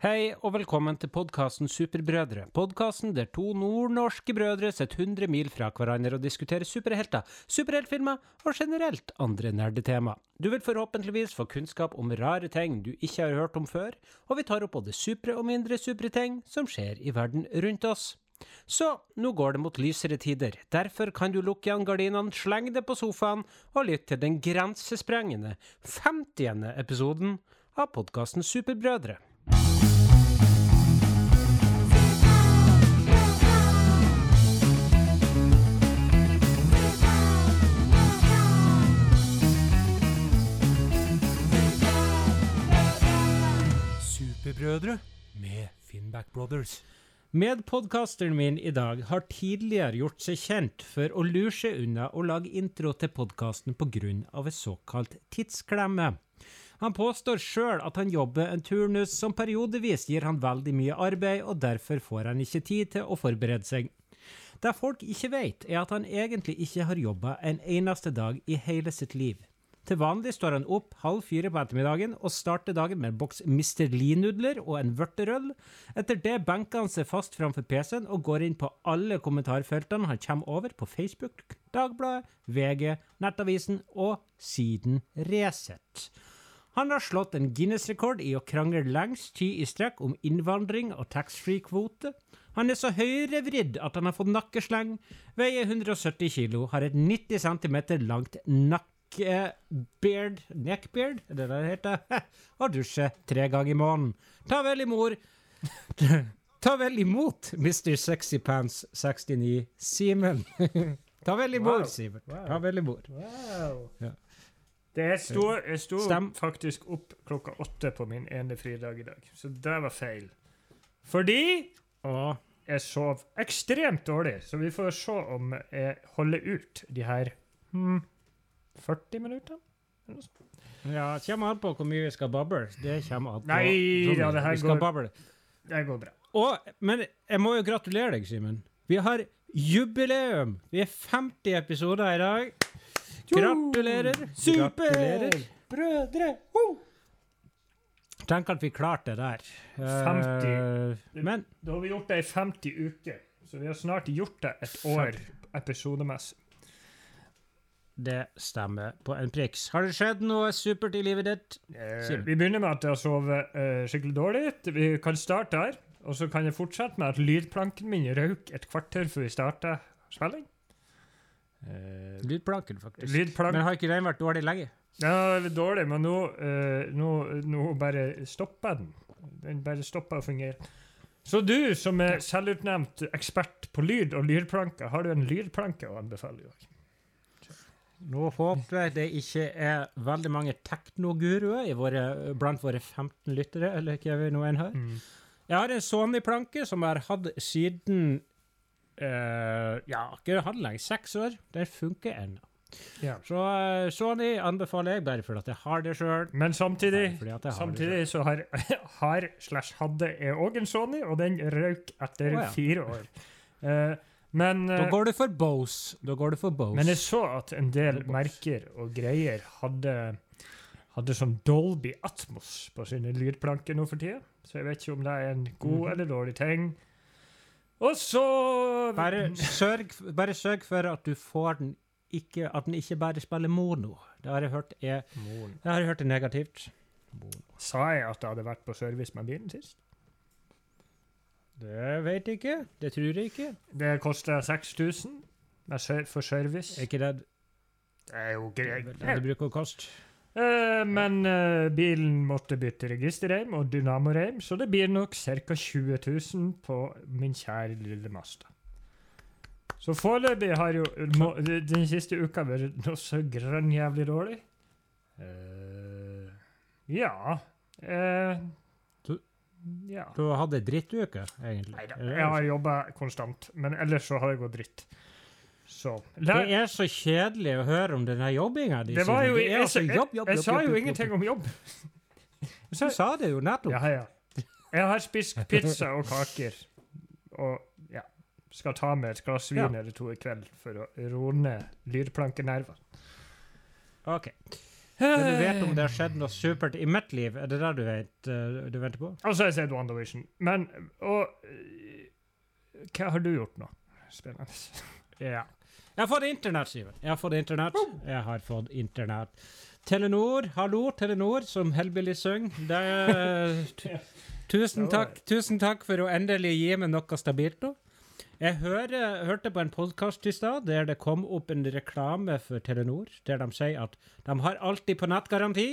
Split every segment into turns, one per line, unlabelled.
Hei og velkommen til podkasten Superbrødre. Podkasten der to nordnorske brødre sitter 100 mil fra hverandre og diskuterer superhelter, superheltfilmer og generelt andre nerdetema. Du vil forhåpentligvis få kunnskap om rare ting du ikke har hørt om før, og vi tar opp både supre og mindre supre ting som skjer i verden rundt oss. Så nå går det mot lysere tider. Derfor kan du lukke igjen gardinene, slenge deg på sofaen og lytte til den grensesprengende 50. episoden av podkasten Superbrødre. Superbrødre med Finnback Brothers. Medpodkasteren min i dag har tidligere gjort seg kjent for å lure seg unna å lage intro til podkasten pga. en såkalt tidsklemme. Han påstår sjøl at han jobber en turnus som periodevis gir han veldig mye arbeid, og derfor får han ikke tid til å forberede seg. Det folk ikke vet, er at han egentlig ikke har jobba en eneste dag i hele sitt liv. Til vanlig står han opp halv fire på ettermiddagen og starter dagen med en boks Mr. Lee-nudler og en vørterøl. Etter det benker han seg fast framfor PC-en og går inn på alle kommentarfeltene han kommer over på Facebook, Dagbladet, VG, Nettavisen og siden Resett. Han har slått en Guinness-rekord i å krangle lengst tid i strekk om innvandring og taxfree-kvote. Han er så høyrevridd at han har fått nakkesleng, veier 170 kilo, har et 90 cm langt nakkebeard Neckbeard, er det det heter? og dusje tre ganger i måneden. Ta vel imot Ta vel imot Mr. Sexypants 69, Simen. Ta vel imot,
Wow.
Simen.
Wow.
Ta vel imot.
Wow.
Ja.
Det stor, jeg sto faktisk opp klokka åtte på min ene fridag i dag, så det var feil. Fordi
Å,
jeg sov ekstremt dårlig, så vi får se om jeg holder ut de her hmm, 40 minuttene. eller noe sånt.
Ja, det kommer an på hvor mye vi skal bable. Det kommer an på
Nei, ja, det her
vi skal
går- Det går bra.
Og, men jeg må jo gratulere deg, Simen. Vi har jubileum! Vi er 50 episoder i dag. Gratulerer. Gratulerer.
Brødre!
Tenk at vi klarte det der. Eh,
50.
Men
Da har vi gjort det i 50 uker, så vi har snart gjort det et år episodemessig.
Det stemmer på en priks. Har det skjedd noe supert i livet ditt?
Eh, vi begynner med at jeg har sovet eh, skikkelig dårlig. Vi kan starte her. Og så kan jeg fortsette med at lydplanken min røk et kvarter før vi starta spilling. Eh,
Lydplanken, faktisk.
lydplank
Men har ikke den vært dårlig lenge?
Ja, det er dårlig, men nå, eh, nå, nå bare stopper den. Den bare stopper å fungere. Så du som er selvutnevnt ekspert på lyd og lydplanker, har du en lydplanke å anbefale dag?
Nå håper jeg det ikke er veldig mange teknoguruer våre, blant våre 15 lyttere, eller hva vi nå enn har. Jeg har en Sony-planke som jeg har hatt siden uh, Ja, ikke hatt lenge. Seks år. Den funker ennå.
Ja.
Så uh, Sony anbefaler jeg bare fordi at jeg har det sjøl.
Men samtidig Samtidig så har, har slash hadde jeg òg en Sony, og den røk etter
oh, ja.
fire år. Eh, men,
Da
eh,
går du for Bose. Da går du for Bose.
men jeg så at en del merker og greier hadde, hadde sånn Dolby Atmos på sine lydplanker nå for tida. Så jeg vet ikke om det er en god
Mhm.
eller dårlig ting. Og så
bare, sørg, bare sørg for at du får den ikke At den ikke bare spiller mono. Det har jeg hørt er, jeg har hørt er negativt.
Sa jeg at det hadde vært på service med bilen sist?
Det vet jeg ikke. Det tror jeg ikke.
Det koster 6000 med for service.
Er ikke det
Det er jo greit.
det bruker å koste?
Eh, men eh, bilen måtte bytte registerreim og dynamoreim, så det blir nok ca. 20 000 på min kjære lille Masta. Så foreløpig har jo må, den siste uka vært noe så grønn jævlig dårlig. Eh, ja eh, Ja.
Du har hatt ei drittuke, egentlig.
Nei da, jeg har jobba konstant, men ellers så har det gått dritt. Så
Det er så kjedelig å høre om denne jobbinga di.
Det var jo
Det er
Jeg,
altså
jeg,
jobb, jobb,
jeg sa jo ingenting om jobb.
Du sa det jo nettopp.
Ja, ja. Jeg har spist pizza og kaker. Og ja, skal ta med et glass vin eller to i kveld for å roe ned lydplankenervene.
OK. Vil du vet om det har skjedd noe supert i mitt liv? Er det det du vet eh, du venter på?
Altså, jeg sett WandaVision, men Og eh, hva har du gjort nå? Spennende.
Ja. Jeg har fått internett, Siven. Jeg har fått internett. Jeg har fått internett. Telenor, hallo, Telenor, som Hellbilly synger. Er Tusen takk, tusen takk for å endelig gi meg noe stabilt nå. Jeg hører, hørte på en podkast i stad der det kom opp en reklame for Telenor, der de sier at de har alltid på nettgaranti.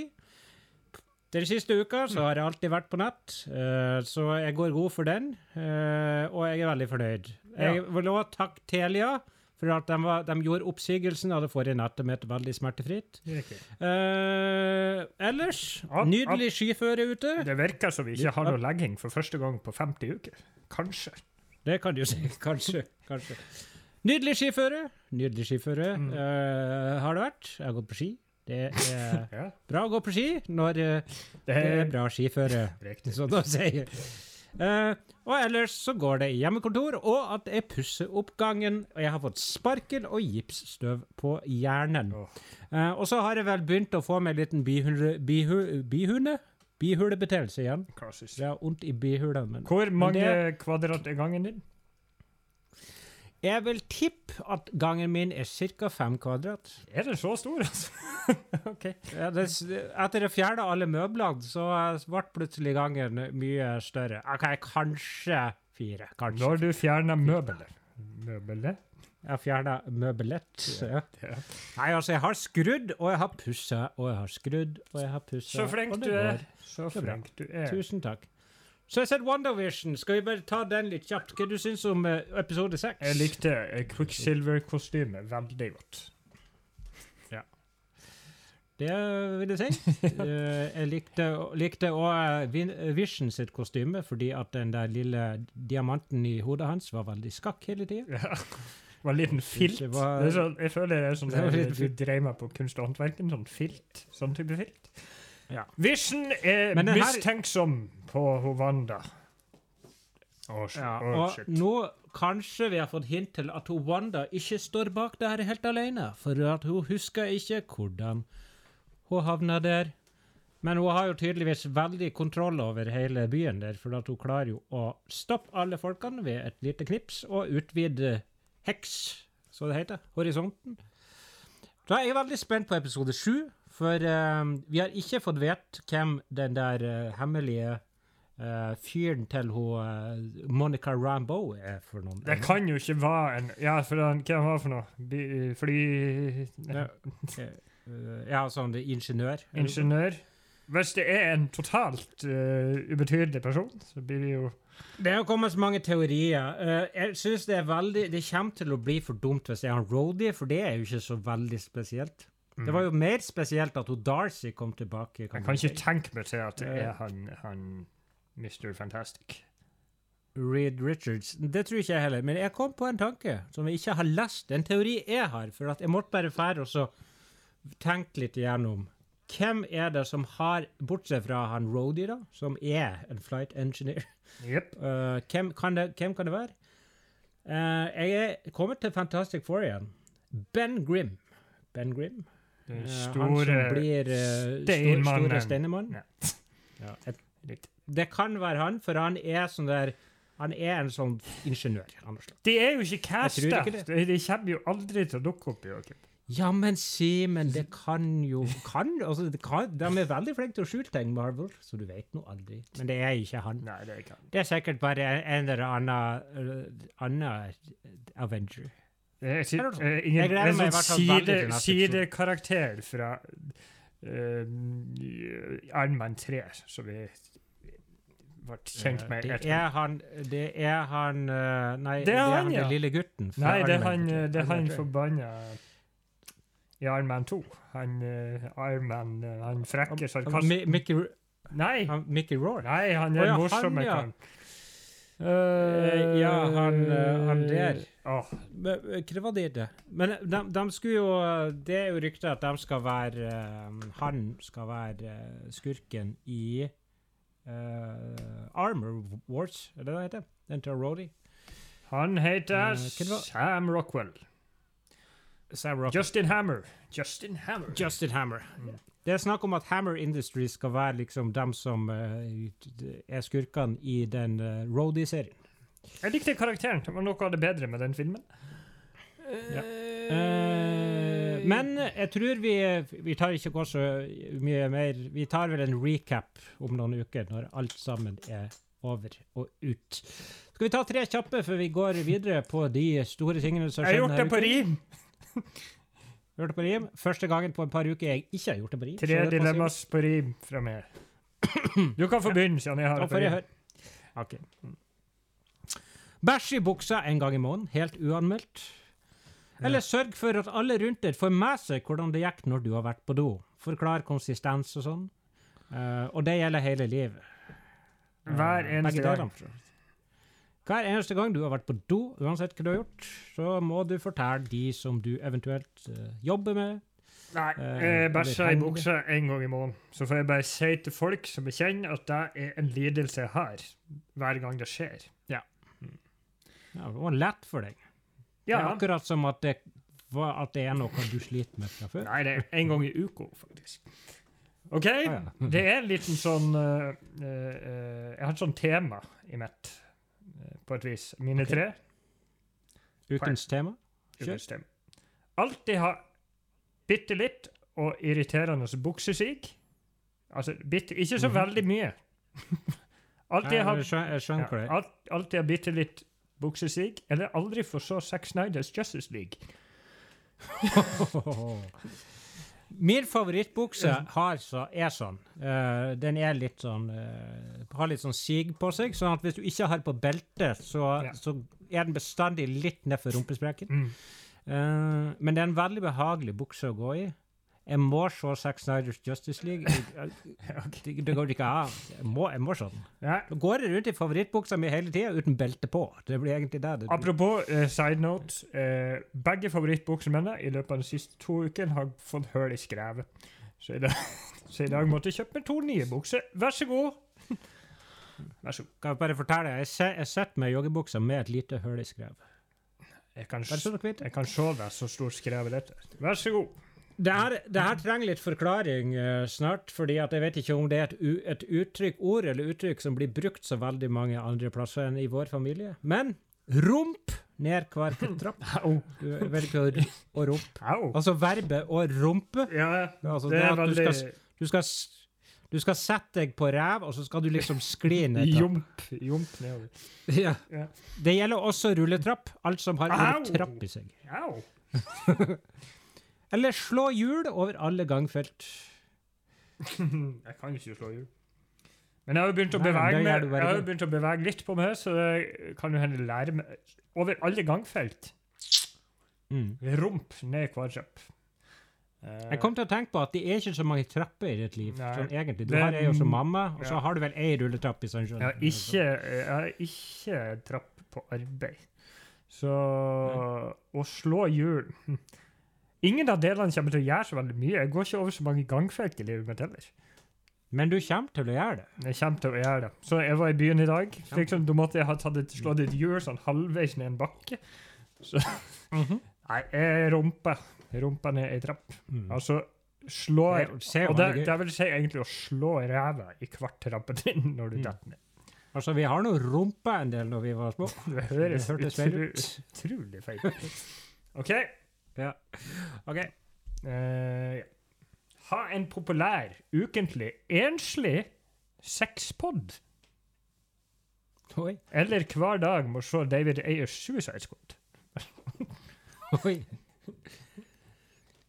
Den siste uka så har jeg alltid vært på nett, uh, så jeg går god for den. Uh, og jeg er veldig fornøyd. Jeg vil også takke Telia for at de, var, de gjorde oppsigelsen av det forrige nettet mitt veldig smertefritt. Eh, ellers,
at,
nydelig skiføre ute.
Det virker som vi ikke har noe legging for første gang på 50 uker. Kanskje.
Det kan du si. Kanskje. kanskje. Nydelig skiføre. Nydelig skiføre
Mm.
uh, har det vært. Jeg har gått på ski. Det er
Ja,
bra å gå på ski når uh,
det
er bra skiføre. som de sier. Eh, og ellers så går det i hjemmekontor, og at jeg pusser opp gangen. Og jeg har fått sparkel og gipsstøv på hjernen. Oh. Og så har jeg vel begynt å få meg en liten bihule, bihu, bihune? Bihulebetennelse igjen.
Klassisk.
Jeg har vondt i bihulene men...
Hvor mange
det-
kvadrat er gangen din?
Jeg vil tippe at gangen min er ca. fem kvadrat.
Er den så stor, altså? OK.
Ja, det, etter å fjerne alle møblene, så ble plutselig gangen mye større. Ok, kanskje fire. Kanskje.
Når du fjerner møbler. Møbelet?
Jeg fjerna møbelett. Ja. Nei, altså, jeg har skrudd, og jeg har pussa, og jeg har skrudd, og jeg har pussa.
Så flink du er. Så flink du er.
Tusen takk. Så jeg har sett WandaVision. Skal vi bare ta den litt kjapt? Hva du syns om eh, episode seks?
Jeg likte eh, Quicksilver-kostymet veldig godt. Ja.
Det vil jeg si. Eh, jeg likte, likte òg Vision sitt kostyme, fordi at den der lille diamanten i hodet hans var veldig skakk hele tida.
Ja. Det var en liten filt.
Det var-
er sånn, jeg føler det er sånn
Det
er,
det
du dreier meg på kunst og håndverk. En sånn filt. Sånn type filt.
Ja.
Vision er
her-
mistenksom på Hovanda. Oh, sh-
Ja, og
shit.
nå kanskje vi har fått hint til at hun Wanda ikke står bak det her helt alene, for at hun husker ikke hvordan hun havna der. Men hun har jo tydeligvis veldig kontroll over hele byen der, for at hun klarer jo å stoppe alle folkene ved et lite knips og utvide heks, så det heter, horisonten. Da er jeg veldig spent på episode sju, for uh, vi har ikke fått vite hvem den der uh, hemmelige uh, fyren til hun Monica Rambeau er for noen.
Det kan jo ikke være en Ja, for den, hvem var det for noe? Fly...
Ja. Eh, ja, sånn ingeniør.
Ingeniør. Hvis det er en totalt ubetydelig person, så blir det jo
Det har kommet så mange teorier. Eh, jeg synes det er veldig Det kommer til å bli for dumt hvis jeg har Rhodie, for det er jo ikke så veldig spesielt. Det var jo mer spesielt at hun Darcy kom tilbake.
Jeg kan ikke tenke meg til at det
Eh.
er han, han Mr. Fantastic.
Reed Richards. Det tror ikke jeg heller. Men jeg kom på en tanke som jeg ikke har lest. En teori jeg har. For at jeg måtte bare fære og så tenke litt igjennom. Hvem er det som har, bortsett fra han Rody, da, som er en flight engineer
yep.
Uh, hvem, kan det, hvem kan det være? Uh, jeg er kommet til Fantastic Four igjen. Ben Grimm. Ben Grimm.
Den
Uh, han
store
som blir uh,
Steinmannen. Ja.
Ja, et, det kan være han, for han er sånn der Han er en sånn ingeniør.
De er jo ikke casta! De, de kommer jo aldri til å dukke opp. Joakim.
Ja, men Simen, det kan jo kan, altså, det kan, De er veldig flinke til å skjule ting, Marvel, så du vet nå aldri. Men det er ikke han.
Nei, det er ikke han.
Det er sikkert bare en eller annen, uh, annen Avenger. Jeg, jeg, jeg,
eh, ingen,
Jeg gleder
en
meg i hvert fall veldig
side,
til neste
sidekarakter fra uh, Iron 3, som vi ble kjent med.
det er han Det er han Nei,
Det er han,
den
ja.
lille gutten.
Nei, det er han, det er han forbanna i Iron Man 2. Han uh, Iron Man, uh, han frekke
sarkasten. Mickey,
Nei!
han, Mickey Rourke.
Nei, han er
oh, ja,
morsomme
ja. Eh, ja, han, han der. Eh, Hva var det? Men de, de skulle jo Det er jo rykter at de skal være Han skal være skurken i Armor Wars, er det det heter? Den til Rhodey?
han heter? Sam Rockwell.
Sam Rocket.
Justin Hammer. Justin Hammer.
Justin Hammer.
Mm.
Det er snakk om at Hammer Industries skal være liksom dem som uh, er skurkene i den uh, Roadie-serien.
Jeg likte karakteren. Det var noe av det bedre med den filmen.
Ja. Uh, men jeg tror vi Vi tar ikke går så mye mer Vi tar vel en recap om noen uker, når alt sammen er over og ut. Skal vi ta tre kjappe før vi går videre på de store tingene som
Jeg har gjort det på rim!
Det på rim. Første gangen på et par uker jeg ikke har gjort det på rim.
Tre dilemmas på rim fra meg. Du kan få begynne, siden jeg har det på rim.
Ok. Bæsj i buksa en gang i måneden, helt uanmeldt. Eller sørg for at alle rundt deg får med seg hvordan det gikk når du har vært på do. Forklar konsistens og sånn. Uh, og det gjelder hele livet. Eh,
Hver eneste
begge
gang.
delene, for så vidt. Hver eneste gang du har vært på do, uansett hva du har gjort, så må du fortelle de som du eventuelt uh, jobber med.
Nei,
Eh,
jeg bæsjer i buksa en gang i måneden. Så får jeg bare si til folk som jeg kjenner, at det er en lidelse jeg har hver gang det skjer.
Ja, det var lett for deg. Det er akkurat som at det, var- at det er noe du sliter med fra før.
Nei, det er en gang i uka, faktisk. OK?
ja.
Det er en liten sånn uh, uh, Jeg har et sånt tema i mitt, på et vis. Mine
okay.
tre.
Ukens tema.
Ukens tema. Alltid ha bitte litt og irriterende buksesik. Altså bitte Ikke så
Mhm.
veldig mye. alltid ha Ja, alltid ha bitte litt buksesig, eller aldri få så Zack Snyders Justice League.
Min favorittbukse har så, er sånn. Uh, den er litt sånn uh, Har litt sånn sig på seg, sånn at hvis du ikke har på belte, så,
Ja.
så er den bestandig litt nedfor rumpesprekken.
Mm.
Uh, men det er en veldig behagelig bukse å gå i. Jeg må se Zack Snyders Justice League. Jeg, det, det går ikke an. Jeg må, jeg må se den.
Ja.
Da går jeg rundt i favorittbuksa mi hele tida uten belte på. Det blir egentlig det. det
Apropos uh, side note. Uh, begge favorittbuksene mine i løpet av de siste to ukene har fått hull i skrevet. Så i, dag, så i dag måtte jeg kjøpe meg to nye bukser. Vær så god. Vær så god.
Kan jeg bare fortelle, jeg, se, jeg sitter med joggebuksa med et lite hull i skrevet.
Jeg kan, jeg kan se det så stort skrevet dette. Vær så god.
Det her, det her trenger litt forklaring uh, snart, fordi at jeg vet ikke om det er et, et uttrykk, ord eller uttrykk som blir brukt så veldig mange andre plasser enn i vår familie. Men rump ned hver trapp. Du velger å
rumpe.
Altså verbet å rumpe.
Ja,
Altså,
det
det
er
veldig... du skal, du, skal, du skal sette deg på ræv, og så skal du liksom skli ned trapp.
Jump, jump nedover.
Ja.
Ja.
Det gjelder også rulletrapp. Alt som har
rulletrapp
ordet trapp i seg.
Au.
Eller slå hjul over alle gangfelt.
jeg kan ikke slå hjul. Men jeg har jo begynt å bevege
Nei,
meg Jeg har jo begynt å bevege litt på meg, så jeg kan jo hende lære meg Over alle gangfelt.
Mm.
Rump ned hver trapp. Eh,
Jeg kom til å tenke på at det er ikke så mange trapper i ditt liv. Sånn egentlig. Du
Det-
har ei som mamma, og så har du vel ei rulletrapp i Sandjøen.
jeg, har ikke, jeg har ikke trapp på arbeid. Så å slå hjul hm. Ingen av delene kommer til å gjøre så veldig mye. Jeg går ikke over så mange gangfelt i livet mitt heller.
Men du kommer til å gjøre det.
Jeg kommer til å gjøre det. Så jeg var i byen i dag. Liksom, da måtte jeg ha tatt et, slått et hjul sånn halvveis ned en bakke. Så Nei, jeg rumpa. Rumpa ned ei trapp.
Mm.
Altså slå Og det, det vil si egentlig å slå ræva i hvert trappetrinn når du
Mm.
detter ned.
Altså, vi har nå rumpa en del når vi var små.
Det høres utrolig feil ut. OK.
Ja. OK.
Uh, ja. ha en populær, ukentlig, enslig sexpod.
Oi.
Eller hver dag må se David Ayers Suicide Squad.
Oi.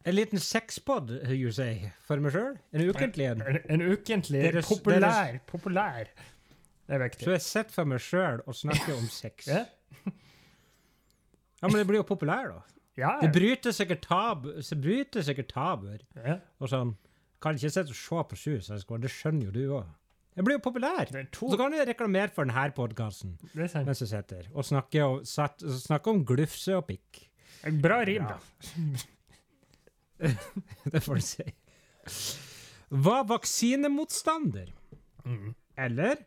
En liten sexpod, you say, for meg sjøl. En ukentlig en.
En, en ukentlig,
Deres-
populær, populær. Det er viktig.
Så jeg sitter for meg sjøl og snakker om sex.
Ja.
Ja, men det blir jo populær, da.
Ja,
Det bryter sikkert tabu. bryter sikkert tabuer.
ja.
Og sånn Kan ikke sitte og se på Sju det skjønner jo du òg. Jeg blir jo populær. Så kan jeg reklamere for denne podkasten mens jeg sitter og snakker, og, satt, snakker om glufse og pikk.
En Bra rim,
Ja.
da.
Det får du si. Var vaksinemotstander.
Mm.
Eller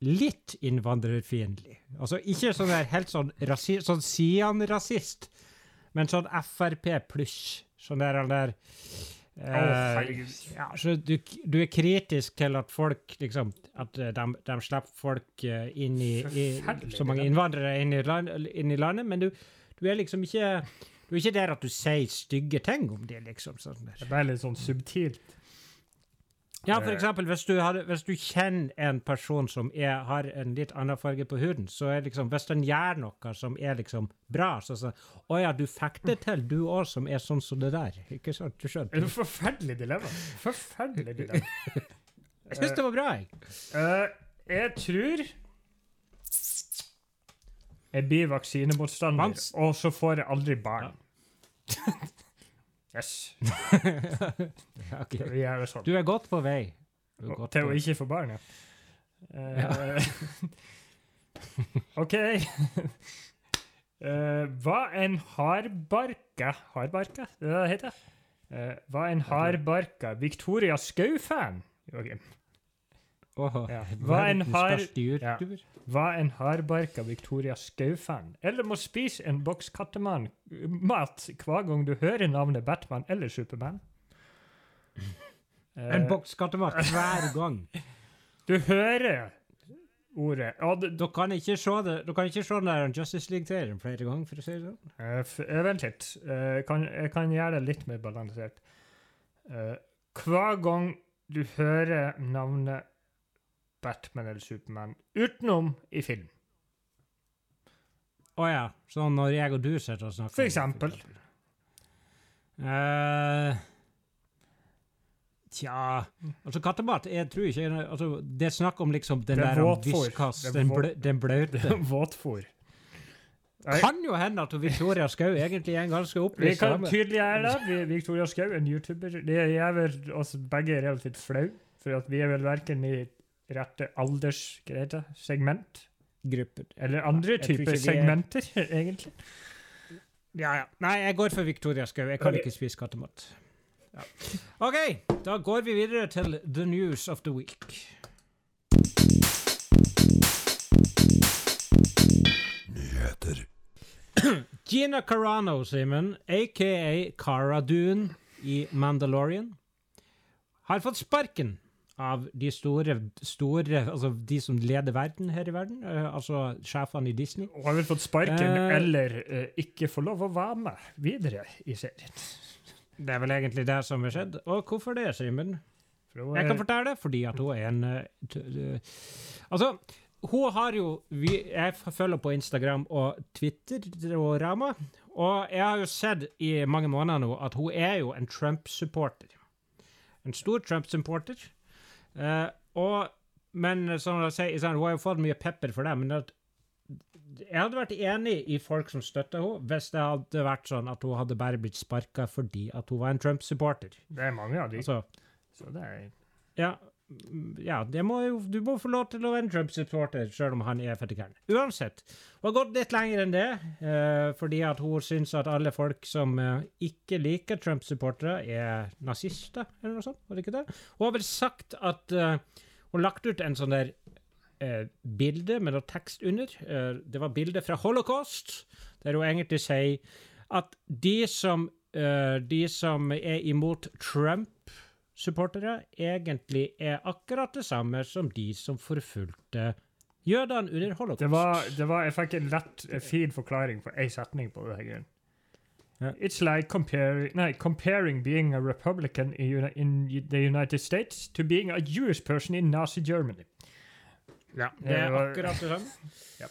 litt innvandrerfiendtlig. Altså ikke sånn der helt sånn, rasi sånn Sian-rasist, men sånn Frp pluss. Sånn der, der Eh,
oh,
ja, så du, du er kritisk til at folk liksom At eh, de, de slipper folk eh, inn i, i Så mange innvandrere inn i, land, inn i landet, men du, du er liksom ikke Du er ikke der at du sier stygge ting om det, liksom. Sånn.
Det er bare litt sånn subtilt.
Ja, for
Eh.
eksempel, hvis du, har, hvis du kjenner en person som er, har en litt annen farge på huden, så er liksom Hvis den gjør noe som er liksom bra, så sånn Å ja, du fikk det til, du òg, som er sånn som det der. Ikke sant? Du
Det er
skjønner?
forferdelig dilemma. Forferdelig dilemma.
Jeg syns det var bra, jeg.
Uh, jeg tror jeg blir vaksinemotstander, og så får jeg aldri barn. yes.
okay.
Vi er sånn.
Du er godt på vei. Godt
Til
på
å ikke få barn, ja. Uh, OK. Uh, hva en hardbarka Hardbarka, det er det det heter? Uh, hva en hardbarka Victoria Skau-fan Joakim. Ja. Hva en har-. Var en hardbarka Victoria Skau-fan, eller må spise en boks kattemat hver gang du hører navnet Batman eller Superman.
En
Eh,
boks kattemat hver gang.
Du hører ordet ja,
du, kan ikke se det Du kan ikke se den der Justice League-serien flere ganger, for å si det sånn.
Uh, Vent litt. Uh, kan, jeg kan gjøre det litt mer balansert. Uh, hver gang du hører navnet Batman eller Superman utenom i film.
Å ja. Sånn når jeg og du sitter og snakker.
For eksempel.
Eh, Tja Altså, kattemat jeg tror ikke altså, Det er snakk om liksom den
er
der viskas, den,
bløte.
blø, den blaute.
Våtfôr.
Kan jo hende at Victoria Skau egentlig er en ganske
Vi kan
dame.
tydeliggjøre det. Vi, Victoria Skau, en YouTuber. Det gjør vel oss begge relativt flau, for vi er vel verken i rette alderssegment. segment,
Gruppe.
eller andre
ja,
typer
er-
segmenter, egentlig.
Ja, ja. Nei, jeg går for Victoria Skau. Jeg kan
okay.
ikke spise kattemat. Ja. OK, da går vi videre til the news of the week. Nyheter. Gina Carano, Simen, aka Cara Dune i Mandalorian, har fått sparken av de store, store Altså de som leder verden her i verden, eh, altså sjefene i Disney.
Og har vel fått sparken,
Eh.
eller eh, ikke får lov å være med videre i serien.
Det er vel egentlig det som har skjedd. Og hvorfor det, Simen? Jeg kan fortelle det, fordi at hun er en eh, Altså, hun har jo vi, Jeg følger på Instagram og Twitter og Rama, og jeg har jo sett i mange måneder nå at hun er jo en Trump-supporter. En stor Trump-supporter. Eh, og Men som jeg sier, hun har jo fått mye pepper for det, men at jeg hadde vært enig i folk som støtta henne, hvis det hadde vært sånn at hun hadde bare blitt sparka fordi at hun var en Trump-supporter.
Det er mange av de.
Altså,
Så det er
ja, ja må jo, du må få lov til å være en Trump-supporter, selv om han er fettekern. Uansett. Hun har gått litt lenger enn det, eh, fordi at hun syns at alle folk som eh, ikke liker Trump-supportere, er nazister, eller noe sånt. Var det ikke det? Hun har vel sagt at eh, Hun lagt ut en sånn der eh, bilde med noe tekst under. Eh, det var bilde fra Holocaust, der hun egentlig sier at de som, eh, de som er imot Trump-supportere, egentlig er akkurat det samme som de som forfulgte jødene under holocaust.
Det var, det var, jeg fikk en lett, fin forklaring på en setning på det. her.
Ja.
It's like comparing, nei, comparing being a Republican in, in the United States to being a Jewish person in Nazi Germany.
Ja, det er akkurat det samme.
Ja.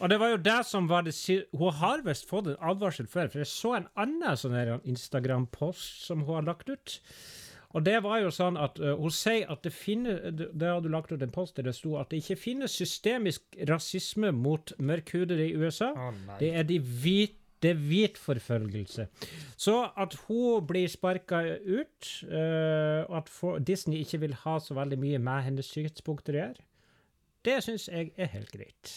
Og det var jo det som var det Hun har visst fått en advarsel før, for jeg så en annen sånn Instagram-post som hun har lagt ut. Og det var jo sånn at uh, hun sier at det finnes Det hadde du lagt ut en post der det sto at det ikke finnes systemisk rasisme mot mørkhudede i USA.
Oh.
Det er de hvite det er hvit forfølgelse. Så at hun blir sparka ut, eh, og at for, Disney ikke vil ha så veldig mye med hennes synspunkter å gjøre, det syns jeg er helt greit.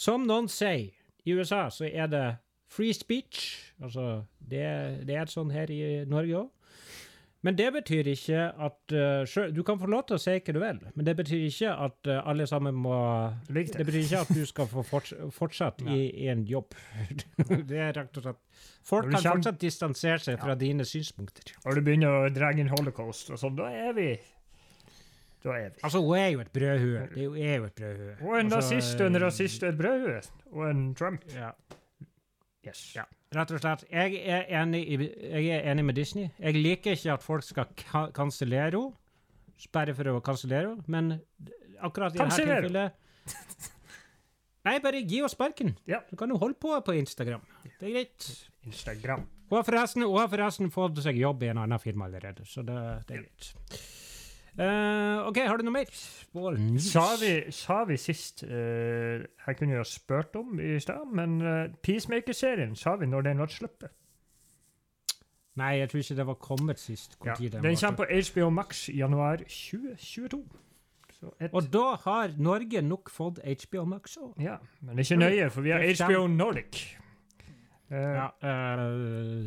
Som noen sier, i USA så er det free speech. Altså, det, det er sånn her i Norge òg. Men det betyr ikke at uh, Du kan få lov til å si hva du vil, men det betyr ikke at uh, alle sammen må
Lik
Det
det.
betyr ikke at du skal få forts fortsatt i, i en jobb. det er rett og slett Folk kan
kjem-
fortsatt distansere seg fra dine synspunkter.
Og du begynner å dra inn holocaust og sånn, da er vi Da er vi.
Altså, hun er jo et brødhue. Det er jo, er jo et brødhue.
Og en
Altså,
nazist en
eh,
rasist og et brødhue. Og en Trump.
Ja.
Yes.
Ja. Rett og slett. Jeg er, enig i, jeg er enig med Disney. Jeg liker ikke at folk skal ka kansellere henne. sperre for å kansellere henne, men akkurat i dette tilfellet Nei, bare gi henne sparken.
Ja.
Du kan jo holde på på Instagram. Det er greit.
Instagram.
Hun har forresten, forresten fått seg jobb i en annen firma allerede, så det, det er greit. Eh, OK, har du noe mer? Bål.
Sa vi, sa vi sist uh, Jeg kunne jo ha spurt om i stad, men uh, Peacemaker-serien, sa vi når den ble sluppet?
Nei, jeg tror ikke det var kommet sist. Hvor
Ja.
tid
Den
var.
kommer på HBO Max i januar 2022. Så et,
Og da har Norge nok fått HBO Max òg.
ja, men det er ikke nøye, for vi har
er
HBO Nordic. Uh,
Ja, uh.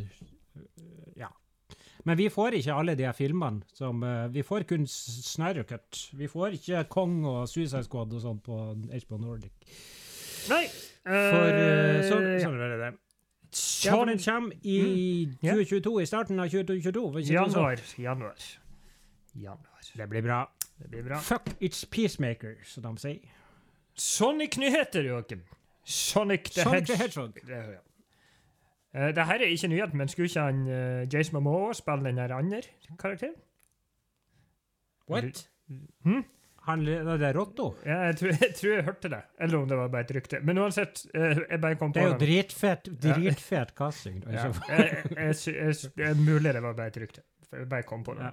Men vi får ikke alle de filmene som eh, Vi får kun Snyder Cut. Vi får ikke Kong og Suicide Squad og sånn på HBO Nordic.
Nei!
For
uh,
sånn,
ja.
er det. Så den kommer i 2022, i starten av 2022. var ikke det sånn?
Januar. Januar. Januar.
Det blir bra.
Det blir bra.
Fuck it's Peacemaker, som de sier.
Sonic-nyheter, Joakim. Sonic the Hedgehog.
Sonic the
Hedgehog.
Hedgehog.
Det, ja. Her er ikke nyhet, men skulle ikke han uh, Jace Momoa spille den der andre karakteren?
What?
Hmm?
Han, det er Rotto?
Ja, jeg tror, jeg tror jeg hørte det. Eller om det var bare et rykte. Men uansett, eh, jeg bare kom på
Det er jo dritfett, dritfett casting.
Ja,
altså.
det er mulig det var bare et rykte. Jeg bare kom på det.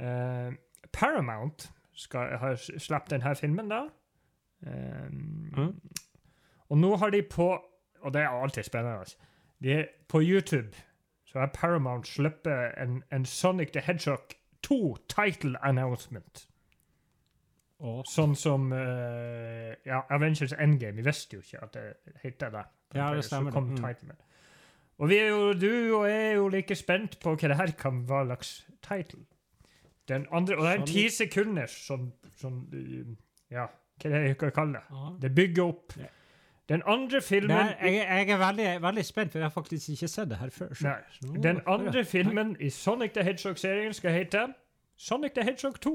Eh, Paramount skal, har sluppet denne filmen, da. Um,
Mm.
Og nå har de på Og det er alltid spennende. Altså. De på YouTube så har Paramount sluppet en, en Sonic the Hedgehog 2 title announcement.
Å,
Sånn som uh, ja, Avengers Endgame. Vi visste jo ikke at det het det.
Ja, det stemmer
Så kom.
Mm.
Og vi er jo, du og jeg er jo like spent på hva det her kan være slags title. Den andre, og det er en ti sekunders sånn, sånn uh, Ja, hva er det jeg kaller det? Det bygger opp.
Ja.
Den andre filmen
Nei, jeg, jeg er veldig, veldig spent, for jeg har faktisk ikke sett det her før. så-
Den andre filmen i Sonic the Hedgehog-serien skal hete Sonic the Hedgehog 2.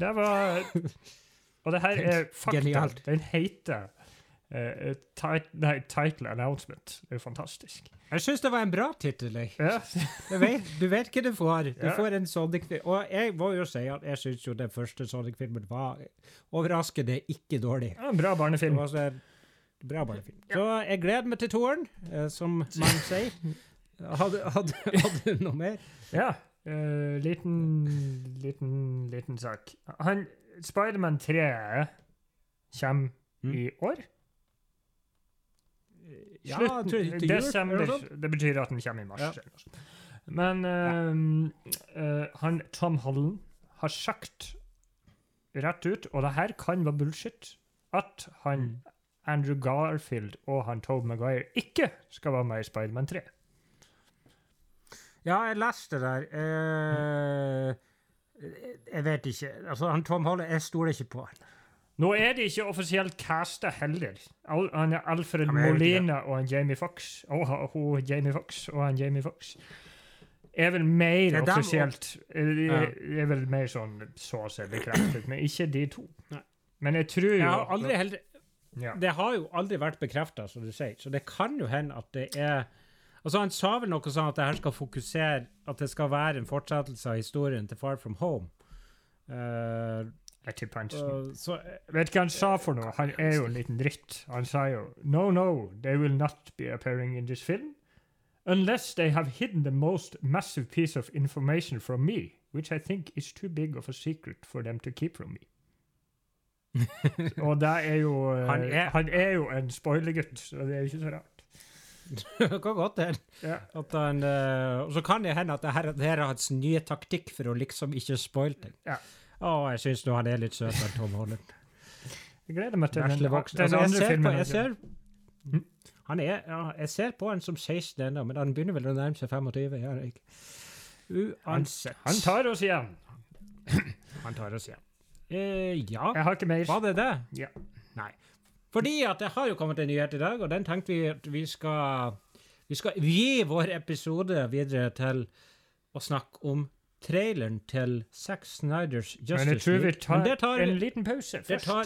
Det var Og det her er fakta.
Genialt.
Den heter uh, tit nei, Title Announcement. Det er fantastisk.
Jeg syns det var en bra tittel.
Ja.
Du vet, du vet hva du får. Du
Ja.
får en Sonic-film. Og jeg må jo si at jeg syns jo den første Sonic-filmen var overraskende ikke dårlig.
Ja, en bra
Det
barnefilm.
var så en bra barnefilm. Så jeg gleder meg til toeren, eh, som man sier. Hadde, du noe mer?
Ja. Uh, liten, liten, liten sak. Han Spiderman 3 kommer
Mm.
i år.
Ja,
Slutten-
jeg til
desember. Det betyr at den kommer i mars.
Ja.
Men uh, uh, han Tom Holland har sagt rett ut, og det her kan være bullshit, at han
Mm.
Andrew Garfield og han Tobey Maguire ikke skal være med i Spiderman 3.
Ja, jeg leste det der. Eh, jeg vet ikke. Altså, han Tom Holland, jeg stoler ikke på han.
Nå er de ikke offisielt casta heller. Al han er Alfred Molina og han Jamie Fox og hun Jamie Fox og han Jamie Fox er vel mer
er
offisielt eh, Det
Ja.
er, er vel mer sånn så å si bekreftet, men ikke de to.
Nei.
Men jeg tror
Jeg har aldri heller
ja.
Det har jo aldri vært bekrefta, som du sier, så det kan jo hende at det er Altså, Han sa vel noe sånn at det her skal fokusere At det skal være en fortsettelse av historien til Far From Home. Uh,
Jeg tipper han
uh, så
Vet ikke hva han sa for noe? Han er jo en liten dritt. Han sa jo No, no, they will not be appearing in this film unless they have hidden the most massive piece of information from me, which I think is too big of a secret for them to keep from me. Og det er jo eh,
Han er-
han er jo en spoilergutt, så det er jo ikke så rart.
det kan godt hende.
Ja.
Eh, og så kan det hende at det her, det her er hans nye taktikk for å liksom ikke spoile ting.
Ja.
Å, jeg syns han er litt søt, den Tom Holland.
Jeg gleder meg til den, den
Altså, jeg
andre filmen.
jeg ser,
Mhm.
han er, ja, jeg ser på han som 16 ennå, men han begynner vel å nærme seg 25. Uansett. han?
Han tar oss igjen.
Han tar oss igjen. Eh, ja,
Jeg har ikke mer.
var det det?
Ja.
Nei. Fordi at det har jo kommet en nyhet i dag, og den tenkte vi at vi skal Vi skal gi vår episode videre til å snakke om traileren til Zack Snyders Justice
Men jeg tror vi
League.
tar,
det tar,
en liten pause
det
først.
tar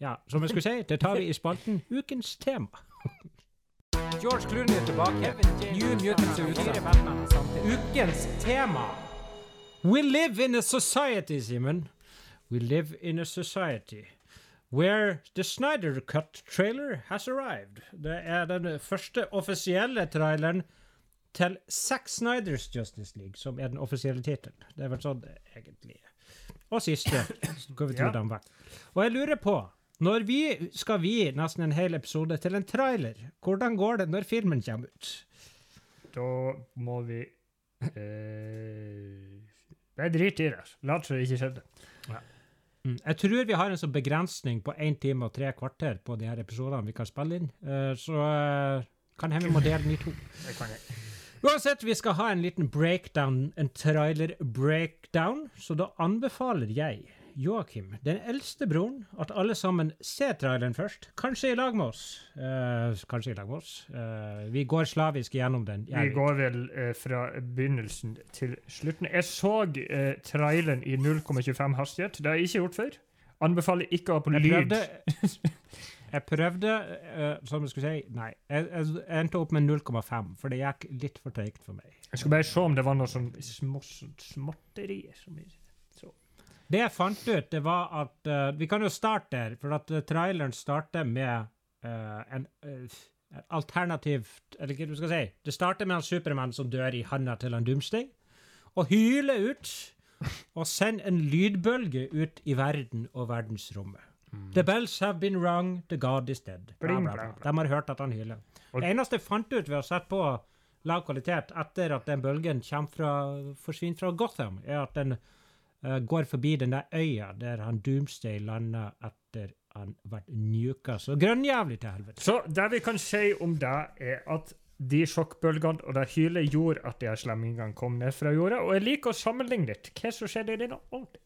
Ja, som jeg skulle si, det tar vi i spalten Ukens tema. George Clooney er tilbake. New Mutants er ute. Ukens tema. We live in a society, Simen. We live in a society where the Snyder Cut trailer has arrived. Det er den første offisielle traileren til Zack Snyders Justice League, som er den offisielle tittelen. Det er vel sånn det egentlig er. Og siste, skal vi til
Ja.
dem vekk. Og jeg lurer på, når vi skal vi nesten en hel episode til en trailer, hvordan går det når filmen kommer ut?
Da må vi eh, er drit i det. Lat som det ikke skjedde.
Mm. Jeg tror vi har en sånn begrensning på én time og tre kvarter på de her episodene vi kan spille inn, Eh, så eh, kan hende vi må dele den i to.
Det kan jeg.
Uansett, vi skal ha en liten breakdown, en trailer-breakdown, så da anbefaler jeg Joakim, den eldste broren, at alle sammen ser traileren først. Kanskje i lag med oss. Eh, kanskje i lag med oss. Eh, vi går slavisk gjennom den.
Vi går vel eh, fra begynnelsen til slutten. Jeg så eh, traileren i 0,25 hastighet. Det har jeg ikke gjort før. Anbefaler ikke å ha på
Jeg
lyd.
prøvde, jeg prøvde eh, som jeg skulle si, nei, jeg, jeg endte opp med 0,5, for det gikk litt for treigt for meg.
Jeg skulle bare se om det var noe sånn små, småtterier. Som jeg så.
Det jeg fant ut, det var at uh, Vi kan jo starte der, for at eh, traileren starter med uh, en uh, alternativt Eller hva du skal si? Det starter med en Supermann som dør i handa til en Doomsday, og hyler ut. Og sender en lydbølge ut i verden og verdensrommet. The bells have been rung, the god is dead. Bla, bla,
bla.
De har hørt at han hyler. Det eneste jeg fant ut ved å sette på lav kvalitet etter at den bølgen kommer fra, forsvinner fra Gotham, er at den går forbi den der øya der han Doomsday landa etter han ble njuka så grønnjævlig til helvete.
Så det vi kan si om det, er at de sjokkbølgene og det hylet gjorde at de her slemmingene kom ned fra jorda. Og jeg liker å sammenligne litt hva som skjedde i denne ordentlig.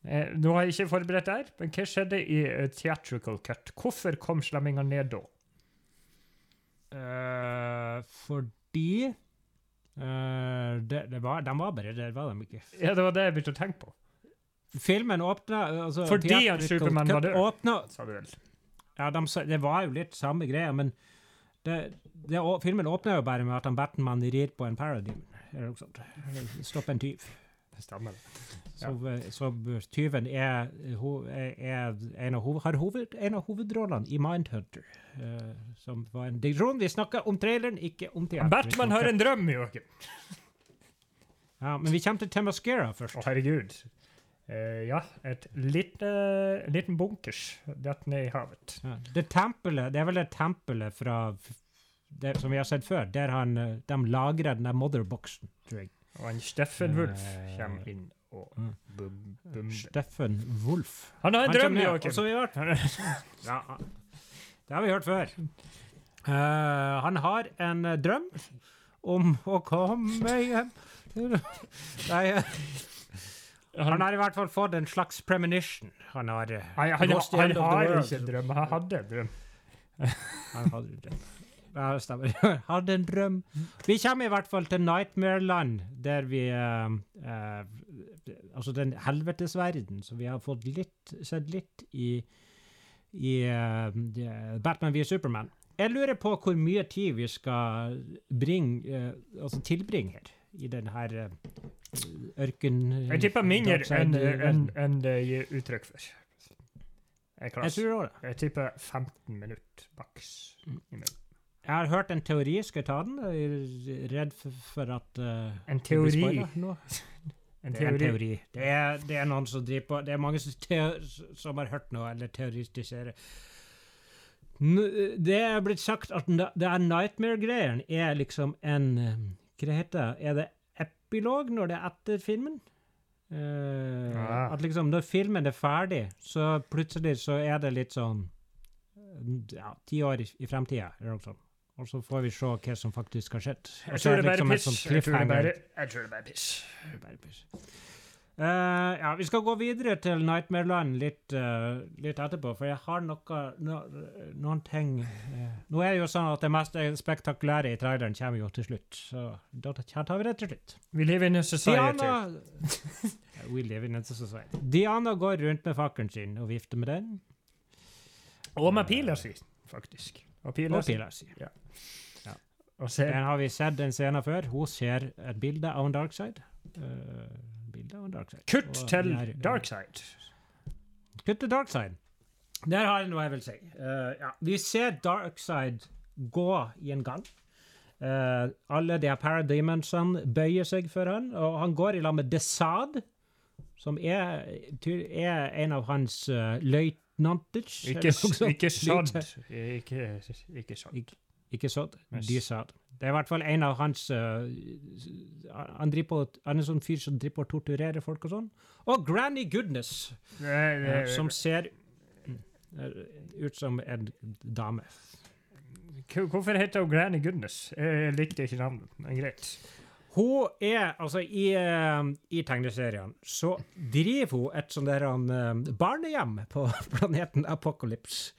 Eh, nå har jeg ikke forberedt det her, men hva skjedde i uh, theatrical cut? Hvorfor kom slemmingene ned da?
Uh, fordi eh, det, det var, De var bare der, var de ikke.
Ja, det var det jeg begynte å tenke på.
Filmen åpna altså,
Fordi at
Supermann
Superman var død.
åpna-
Sa du vel.
Ja, de, det var jo litt samme greia, men det, det, filmen åpner jo bare med at han Batman rir på en Paradigm Eller noe sånt. Stopp en tyv.
Stemmer. det.
Så, eh, så tyven er, er, er en, av hoved, har hoved, en av hovedrollene i Mindhunter. Uh, som var en digresjon. Vi snakker om traileren, ikke om teater.
Batman har en drøm, Joakim!
Ja, men vi kommer til Temascara først.
Å, herregud. Uh, ja, et lite, liten bunkers datt ned i havet.
Ja. Det tempelet, det er vel det tempelet fra det, som vi har sett før, der han, eh, de lagrer den der motherboxen, tror jeg.
Og en Steffen Wulf
Eh,
kommer inn og
mm.
bum, bum.
Steffen Wulf.
Han har en drøm, Joakim!
har hørt Ja, det har vi hørt før. Uh, han har en drøm om å komme hjem Nei, eh, han har i hvert fall fått en slags premonition. Han har eh,
Han, han, han
the
har ikke en drøm, han hadde en drøm.
Han hadde en drøm. Ja, det stemmer. Hadde en drøm. Vi kommer i hvert fall til Nightmare-land, der vi eh, eh, Altså den helvetesverden, så vi har fått litt, sett litt i, i uh, Batman via Superman. Jeg lurer på hvor mye tid vi skal bringe, eh, altså tilbringe her, i den her eh, ørken...
Jeg tipper mindre enn en, en det gir uttrykk for. Jeg,
Jeg tror det.
jeg tipper 15 minutter maks.
Mm. Jeg har hørt en teori, skal jeg ta den? Jeg er redd for, at uh,
En teori. En
Det er en
teori.
Det er, det er noen som driver på Det er mange som, som har hørt noe, eller teoristiserer. Det er blitt sagt at det er Nightmare-greien er liksom en eh, Hva heter det? Er det epilog når det er etter filmen? Uh,
ja.
At liksom når filmen er ferdig, så plutselig så er det litt sånn Ja, ti år i, i fremtida, eller noe sånt. Og så får vi se hva som faktisk har skjedd.
Jeg tror det er
liksom
bare piss. Jeg tror det er bare, piss.
Eh, ja, vi skal gå videre til Nightmareland litt, uh, litt etterpå, for jeg har noe, no, noen ting uh, Nå er det jo sånn at det mest spektakulære i traileren kommer jo til slutt, så da tar vi det til slutt.
We live in a society.
Diana We live in a society. Diana går rundt med fakkelen sin og vifter med den.
Og med pila si, faktisk. Og pila si.
pila si.
Og ser
har vi sett den scenen før. Hun ser et bilde av en darkside. Uh, bilde av en darkside.
Kutt
Og
til
der-
Darkside.
Kutt til darkside. Der har jeg noe jeg vil si. Uh, ja. Vi ser darkside gå i en gang. Uh, alle de parademonsene bøyer seg for han, og han går i lag med Desad, som er, er en av hans uh, løytnanter.
Ikke, ikke. Ikke, ikke sådd.
Ikke, ikke sant?
Yes.
sa Det er i hvert fall en av hans uh, han, driver han er sånn fyr som driver på å torturere folk og sånn. Og Granny Goodness,
Det, det,
uh, som ser eh, ut som en dame.
Hvorfor heter hun Granny Goodness? Jeg likte ikke navnet, men greit.
Hun er, altså i, eh, i tegneserien, så driver hun et sånt der um, barnehjem på planeten Apocalypse.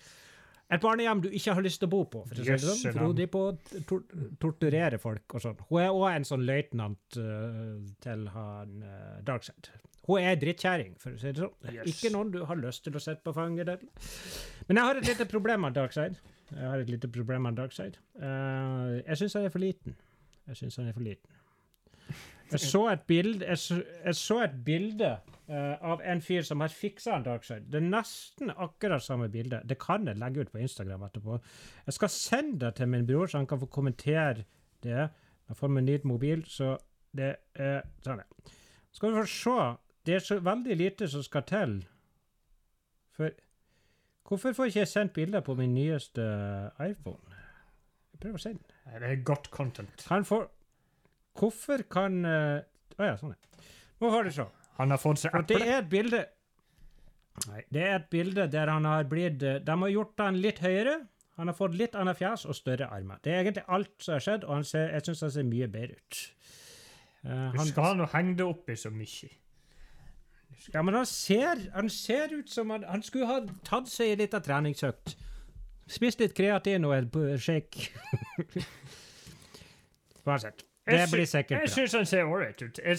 Et barnehjem du ikke har lyst til å bo på, for, å si det sånn, for hun driver på å tor torturere folk og sånn. Hun er også en sånn løytnant uh, til han uh, Darkside. Hun er drittkjerring, for å si det sånn.
Yes.
Ikke noen du har lyst til å sette på fanget til. Men jeg har et lite problem med Darkside. Jeg har et lite problem med Darkside. Uh, jeg syns han er for liten. Jeg syns han er for liten. Jeg så et bilde, jeg så, jeg så et bilde eh, av en fyr som har fiksa en Darkside. Det er nesten akkurat samme bilde. Det kan jeg legge ut på Instagram etterpå. Jeg skal sende det til min bror, så han kan få kommentere det. Jeg får meg ny mobil, så det er sånn. Skal vi få se. Det er så veldig lite som skal til. For Hvorfor får ikke jeg sendt bilder på min nyeste iPhone? Jeg prøver å sende.
Det er godt content.
Kan får Hvorfor kan Å uh... oh, ja, sånn, ja. Nå får du se.
Han har fått seg
For det er et bilde Nei, det er et bilde der han har blitt eh, De har gjort han litt høyere. Han har fått litt annet fjes og større armer. Det er egentlig alt som har skjedd, og han ser, jeg syns han ser mye bedre ut.
Uh,
han,
skal jo henge det oppi så mye.
ja, men han ser, han ser ut som han, han skulle ha tatt seg en liten treningsøkt. Spist litt kreatin og en shake. Uansett. Det blir sikkert bra.
Jeg syns han ser ålreit ut. Jeg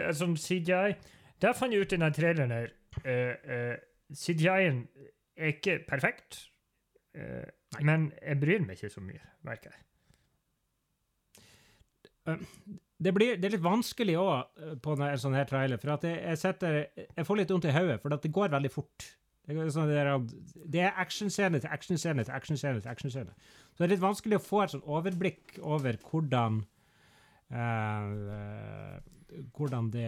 er sånn CGI Der fant jeg ut i den traileren her uh, CGI-en er ikke perfekt, uh, men jeg bryr meg ikke så mye, merker jeg.
det, blir, det er litt vanskelig òg på en sånn her trailer, for at jeg, jeg, setter, jeg får litt vondt i hodet, for det går veldig fort. Det er, sånn er actionscene til actionscene til actionscene. til action Så det er litt vanskelig å få et sånn overblikk over hvordan eh, hvordan det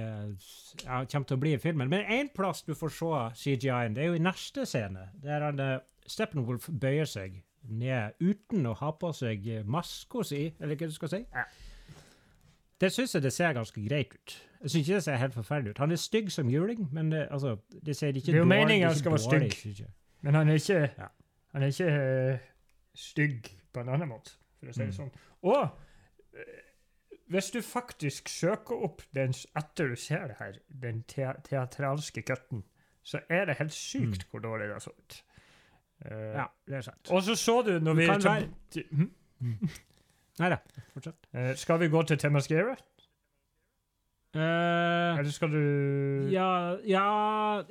ja, kommer til å bli i filmen. Men én plass du får se CGI-en, det er jo i neste scene, der han, eh, Steppenwolf bøyer seg ned uten å ha på seg maska si, eller hva du skal si.
Ja.
Det syns jeg det ser ganske greit ut. Jeg syns ikke det ser helt forferdelig ut. Han er stygg som juling, men det, altså, det ser ikke
Det er jo
dårlig-
meningen han skal være stygg.
synes.
Men han er ikke,
Ja.
han er ikke uh, stygg på en annen måte, for å si det
Mm.
sånn. Og eh, hvis du faktisk søker opp den etter du ser det her, den te teatralske cutten, så er det helt sykt hvor dårlig det så ut.
Mm. Ja, det er sant.
Og så så du når
Du
vi
kan være-
hm? mm.
Nei da, fortsett.
Uh, Skal vi gå til Temascara?
Eh,
Eller skal du
Ja, ja,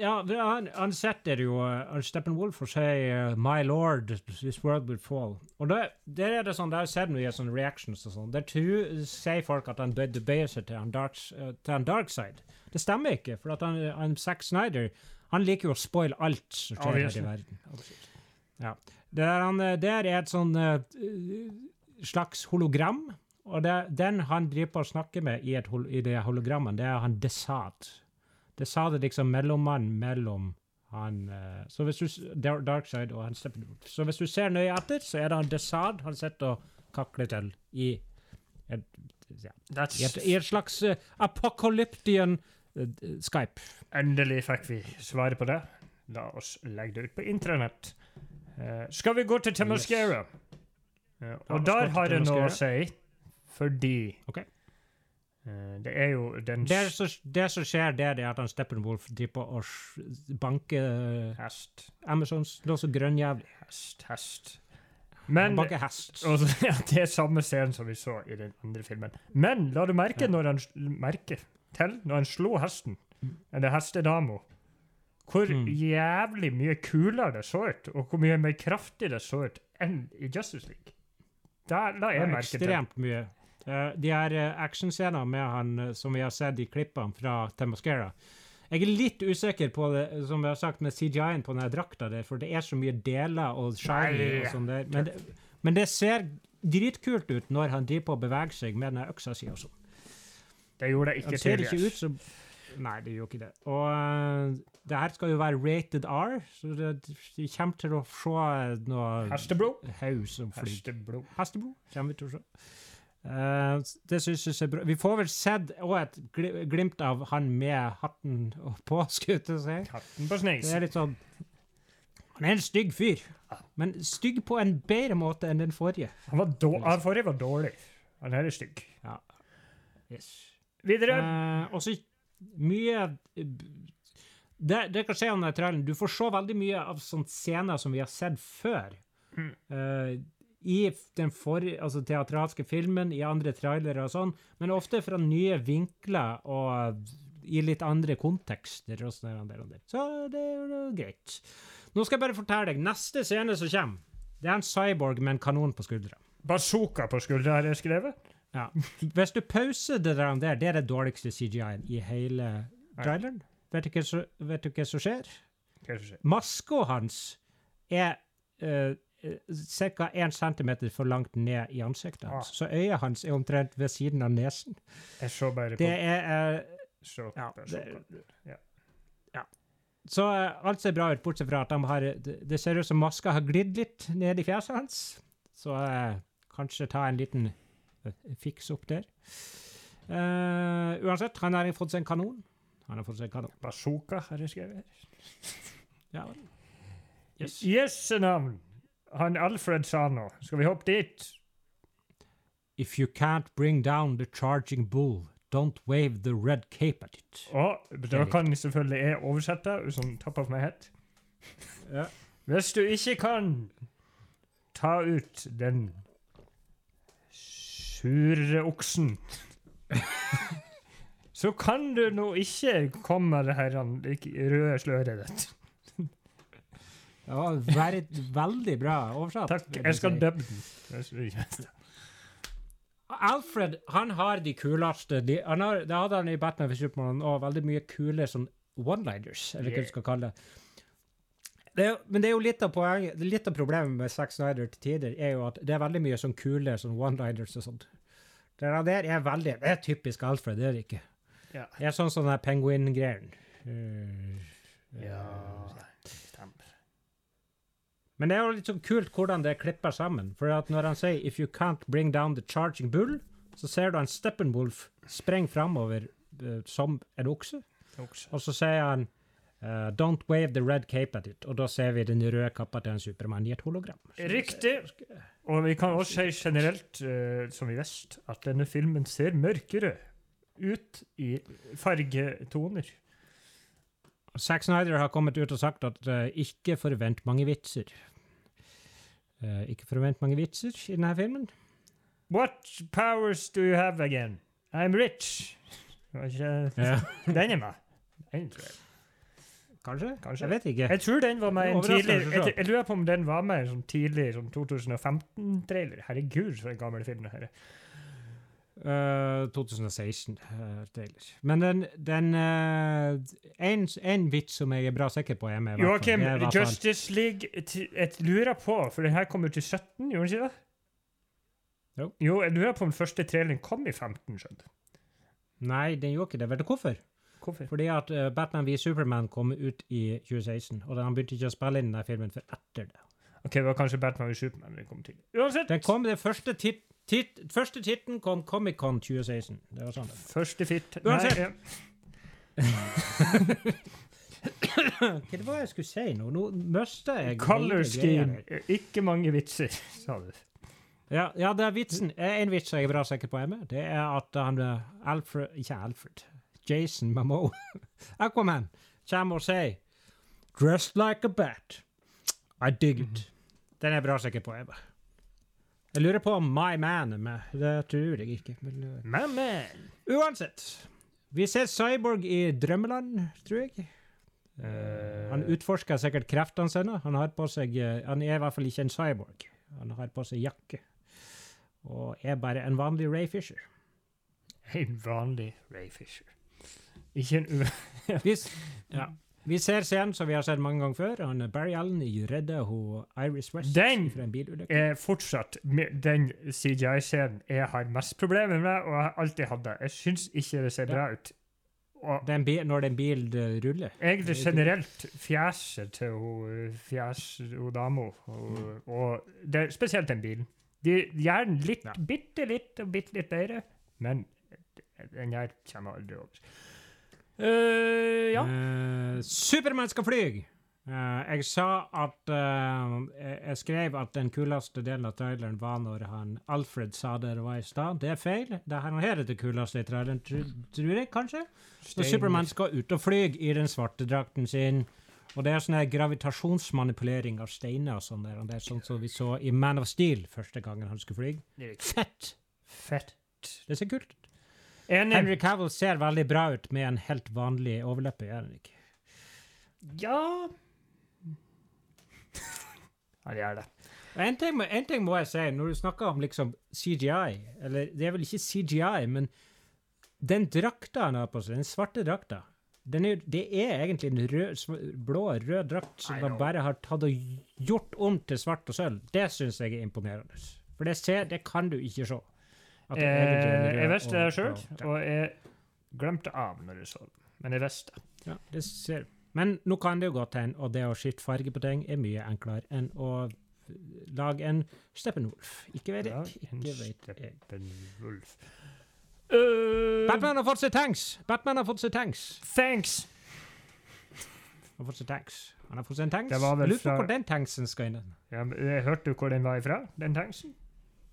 ja han, han setter jo uh, Steppenwolf og sier uh, 'My lord, this world will fall'. Og det, der er det sånn, har jeg sett mye sånne reactions og sånn. Der sier folk at han bø- bøyer seg til han, dark, uh, til han dark side. Det stemmer ikke, for at han, han Zack Snyder han liker jo å spoile alt som skjer
Obviously.
i verden. Ja. Der, han, uh, der er et sånn uh, slags hologram. Og det, den han driver på å snakke med i, et, i det hologrammet, det er han Desad. Desad er liksom mellommannen mellom han eh, Så hvis du Darkside og han. Så hvis du ser nøye etter, så er det han Desad han sitter og kakler til i et, ja, i et, i et slags uh, apokalyptian uh, Skype.
Endelig fikk vi svaret på det. La oss legge det ut på intranett. Uh, skal vi gå til Temascara?
Yes.
Og der har jeg noe å si, fordi
okay.
uh, det er jo den
Det, som- det som skjer der, det er at han Steppenwolf driver og banker
Hest,
Amazons Noe så grønnjævlig.
hest, hest.
Han
Men
banker hest.
og, ja, Det er samme scenen som vi så i den andre filmen. Men la du merke
Ja.
når han merke til når han slo hesten, eller hestedama, hvor
Mm.
jævlig mye kulere det så ut, og hvor mye mer kraftig det så ut enn i Justice League. Der la jeg merke til.
ekstremt mye. Eh, de her uh, actionscenene med han eh, som vi har sett i klippene fra Temascara Jeg er litt usikker på det, som vi har sagt med CGI-en på den drakta der, for det er så mye deler og shiny og sånn der. Men det, men det ser dritkult ut når han driver på å bevege seg med den øksa si og sånn.
Det gjorde det ikke tidligere.
Nei, det gjør ikke det. Og uh, det her skal jo være rated R, så det, vi kommer til å se noe
Hesteblod.
haug som flyr. Kommer vi til å se. Eh, det synes jeg er bra Vi får vel sett òg et glimt av han med hatten på, skulle jeg si.
Hatten på
Det er litt sånn Han er en stygg fyr, men stygg på en bedre måte enn den forrige.
Han var den forrige var dårlig. Han her er stygg.
Yes.
Videre.
Uh, og så mye det, det kan skje om den traileren. Du får se veldig mye av sånne scener som vi har sett før.
Mm.
Eh, I den for, altså teatralske filmen, i andre trailere og sånn, men ofte fra nye vinkler og i litt andre kontekster. og sånn der, og der. Så det er jo greit. Nå skal jeg bare fortelle deg. Neste scene som kommer, det er en cyborg med en kanon på skuldra.
Bazooka på skuldra har jeg skrevet.
Ja. Hvis du pauser det der, det er det dårligste CGI-en i hele traileren. Vet du hva som- vet du hva som skjer?
Hva er som skjer?
Maska hans er uh, ca. 1 cm for langt ned i ansiktet hans. Så øyet hans er omtrent ved siden av nesen.
Jeg så bare på
Det er uh,
så,
ja,
bazooka.
ja. Så uh, alt ser bra ut, bortsett fra at de har, det, det ser ut som maska har glidd litt ned i fjeset hans. Så uh, kanskje ta en liten eh, fiks opp der. Eh, uansett, han har fått seg en kanon. Han har fått seg en kanon.
Bazooka har jeg skrevet.
Ja, Yes, yes.
Jøssenavn! Han Alfred sa nå. Skal vi hoppe dit?
If you can't bring down the charging bull, don't wave the red cape at it.
Og da kan selvfølgelig jeg oversette som top of my head.
Ja.
Hvis du ikke kan ta ut den sure oksen Så kan du nå ikke komme med det her røde sløret ditt.
Det var veldig, bra oversatt.
Takk. Jeg skal dubbe den.
Alfred han har de kuleste de, han har, Det hadde han i Batman for Superman og veldig mye kule sånn one-liners, eller hva du skal kalle det. det. er Men det er jo litt av poenget, litt av problemet med Zack Snyder til tider, er jo at det er veldig mye sånn kule sånn one-liners og sånt. Det der er veldig Det er typisk Alfred, det er det ikke.
Ja.
Det er sånn sånn der penguin-greien. Uh,
Ja, stemmer.
Men det er jo litt sånn kult hvordan det klipper sammen. For at når han sier 'if you can't bring down the charging bull', så ser du en Steppenwolf sprenge framover uh, som en okse. Og så sier han uh, 'don't wave the red cape at it'. Og da ser vi den røde kappa til en Supermann i et hologram.
Riktig. Og vi kan også si generelt, uh, som vi visste, at denne filmen ser mørkere ut i fargetoner.
Zack Snyder har kommet ut og sagt at uh, ikke forvent mange vitser. Uh, ikke forvent mange vitser i denne filmen.
What powers do you have again? I'm rich.
Ja.
Den er meg. Den tror jeg.
Kanskje?
Kanskje.
Jeg vet ikke.
Jeg tror den var med en tidlig jeg, jeg lurer på om den var med en sånn tidlig sånn 2015-trailer. Herregud, for en gammel film det her er.
Uh, 2016 uh. Men den, den uh, en, en vits som jeg er bra sikker på er med.
Joakim, Justice League Jeg lurer på, for den her kom jo til 17, gjorde den ikke det?
Jo.
Jo, jeg lurer på om den første traileren kom i 15, skjønner.
Nei, den gjorde ikke det. Vet du hvorfor?
Hvorfor?
Fordi at uh, Batman v Superman kom ut i 2016, og han begynte ikke å spille inn denne filmen før etter det.
Ok, det var kanskje Batman v Superman vi kom til. Uansett,
Den kom, det første, tit, tit, første titten kom Comic-Con 2016. Det var sånn.
første fit
Uansett.
Nei, ja.
Hva det var jeg skulle si nå? Nå mista jeg
Color scheme. Ikke mange vitser, sa du.
Ja, ja, det er vitsen. Eh, En vits jeg er bra sikker på er med. Det er at han eh, Alfred Ikke Alfred. Jason Mamo. Aquaman kommer og sier Dressed like a bat. I dig it. Den er jeg bra sikker på. Jeg, bare. Jeg lurer på om My Man er med. Det tror jeg ikke. Men, eh,
My man.
uansett. Vi ser Cyborg i drømmeland, tror jeg.
Uh,
Han utforsker sikkert kreftene sine. Han har på seg eh, Han er i hvert fall ikke en cyborg. Han har på seg jakke. Og er bare en vanlig Ray Fisher.
en vanlig Ray Fisher. Ikke en u...
Ja. Vi ser scenen som vi har sett mange ganger før. Han Barry Allen i redder hun Iris West
Den
fra en bilulykke.
er fortsatt den CGI-scenen jeg har mest problemer med, og har alltid hatt det. Jeg syns ikke det ser bra ut.
Den bi- når den bilen ruller.
egentlig generelt fjeset til hun fjes, hun dama, og, det spesielt den bilen. De gjør den litt,
Ja.
bitte litt og bitte litt bedre, men den her kommer aldri over. Eh, ja.
Uh, Supermann skal fly! Uh, jeg sa at eh, jeg- skrev at den kuleste delen av traileren var når han Alfred sa det det var i stad. Det er feil. Det er her er det kuleste i traileren, tr tror jeg kanskje.
Stein-
Supermann skal ut og fly i den svarte drakten sin. Og det er sånn her gravitasjonsmanipulering av steiner og sånn der. og Det er sånn som vi så i Man of Steel første gangen han skulle fly. Fett!
Fett.
Det ser kult ut.
Enig.
Henry Cavill ser veldig bra ut med en helt vanlig overleppe, gjør han ikke?
Ja Han gjør det.
En ting, en ting må jeg si, når du snakker om liksom CGI, eller det er vel ikke CGI, men den drakta han har på seg, den svarte drakta, den er, det er egentlig en rød, blå, rød drakt som
han
bare har tatt og gjort om til svart og sølv. Det syns jeg er imponerende. For det, ser, det kan du ikke se.
Jeg visste det sjøl, og jeg glemte av når jeg så det. Men jeg visste.
Ja, det ser. Men nå kan det jo godt hende, og det å skifte farge på ting er mye enklere enn å lage en Steppenwolf. Ikke vet jeg. Ikke vet jeg.
Steppenwolf. Uh,
Batman har fått seg tanks! Batman har fått seg tanks.
Thanks!
Han har fått seg tanks. Han har fått seg en tanks.
Det
Lurer på
fra-
hvor den tanksen skal inn.
Ja, men jeg hørte du hvor den var ifra, den tanksen?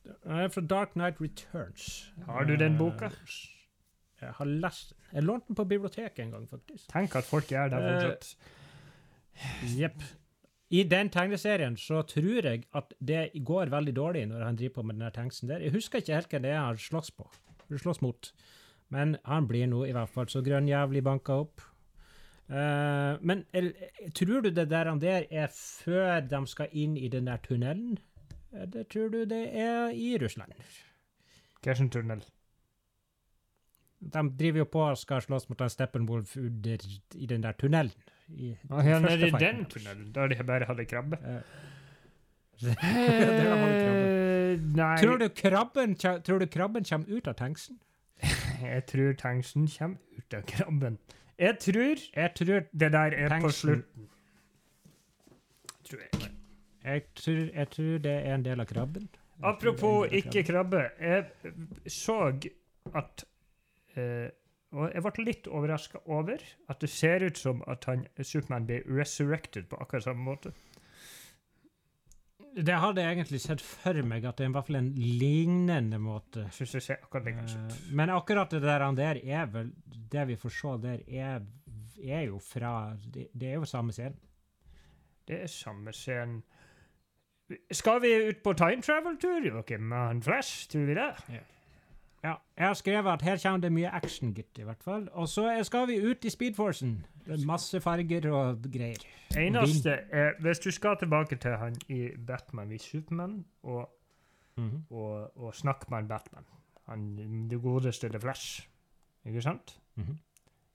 Den er fra Dark Knight Returns.
Har du den
Eh,
boka?
Jeg har lest den. Jeg lånte den på biblioteket en gang, faktisk.
Tenk at folk er
Eh,
fortsatt.
Jepp. I den tegneserien så tror jeg at det går veldig dårlig når han driver på med den tanksen der. Jeg husker ikke helt hvem det er han slåss på. Slåss mot. Men han blir nå i hvert fall så grønn jævlig banka opp. Uh, men er, tror du det der, han der er før de skal inn i den der tunnelen? Eller tror du det er i Russland?
Kersentunnel. tunnel?
De driver jo på og skal slåss mot en Steppenwolf under, i den der tunnelen. I,
Ah, ja, nede i den tunnelen, der de bare hadde krabbe.
Eh, der krabbe.
Eh, Nei,
Tror du krabben, tror du krabben kommer ut av tanksen?
jeg tror tanksen kommer ut av krabben. Jeg tror
Jeg tror,
det der er på slutten. Tror jeg.
Jeg, tror, jeg tror det er en del av krabben. Jeg
Apropos
av
ikke krabbe. Jeg så at eh, Og jeg ble litt overraska over at det ser ut som at han, Supermann blir resurrected på akkurat samme måte.
Det hadde jeg egentlig sett for meg, at det er i hvert fall en lignende måte.
Synes jeg ser akkurat lignende ut.
Eh, Men akkurat det der, han der er vel Det vi får se der, er, er jo fra Det, det er jo samme scenen.
Det er samme scenen. Skal vi ut på time travel-tur, Joakim? Han Flash, tror vi det?
Ja, ja. jeg har skrevet at her kommer det mye action, gitt, i hvert fall. Og så skal vi ut i Speedforcen. Det er masse farger og greier.
Eneste er Hvis du skal tilbake til han i Batman v Superman og,
Mhm.
og, og snakke med han Batman han, Det godeste The Flash, ikke sant?
Mhm.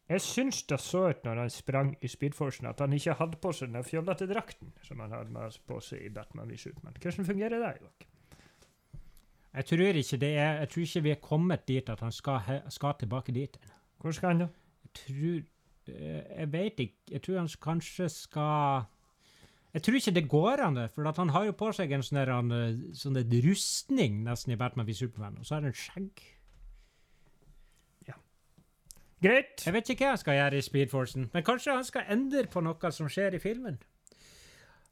Jeg syns det så ut når han sprang i Speedforcen, at han ikke hadde på seg den fjollete drakten som han hadde på seg i Batman v Superman. Hvordan fungerer det? Joakim?
Jeg tror ikke det er Jeg tror ikke vi er kommet dit at han skal, he- skal tilbake dit.
Hvor skal han da?
Jeg tror eh, Jeg vet ikke. Jeg tror han kanskje skal Jeg tror ikke det går an, for han har jo på seg en sånn eh, sånn rustning nesten i Batman v Superman, og så har han skjegg.
Greit.
Jeg vet ikke hva han skal gjøre i Speedforcen, men kanskje han skal endre på noe som skjer i filmen.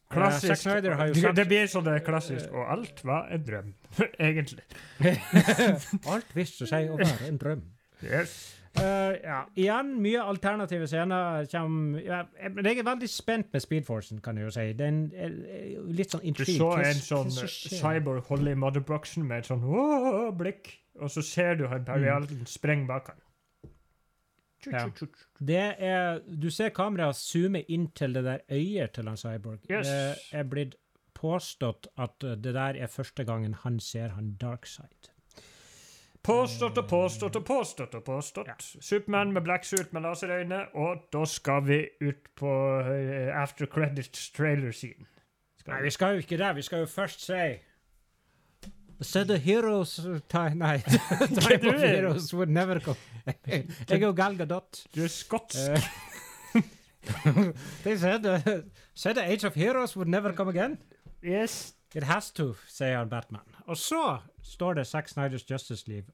Klassisk.
Zack har jo
Det- blir sånn det er klassisk. Og alt var en drøm, egentlig.
Alt viste seg å være en drøm.
Yes.
Uh, ja. Igjen, mye alternative scener. Kjem, ja, jeg er veldig spent med Speedforcen, kan jeg jo si. Den er litt sånn
Du så en sånn cyborg holde i motherboxen med et sånn blikk, og så ser du han
Mm.
Perry sprenge bak han.
Ja. Det er, du ser kameraet zoome inn til det der øyet til han Cyborg.
Yes.
Det er blitt påstått at det der er første gangen han ser han Darkside.
Påstått og påstått og påstått og påstått.
Ja.
Supermann med black suit med laserøyne, og da skal vi ut på eh, after credits trailer-scene.
Nei, vi skal jo ikke det. Vi skal jo først si Said the heroes time, Nei,
du
of
er?
heroes would never come. Jeg er jo Gal Gadot.
Du er skotsk.
Eh, they said, uh, said the age of heroes would never come again.
yes.
It has to, sier han Batman. Og så står det Zack Snyders Justice League,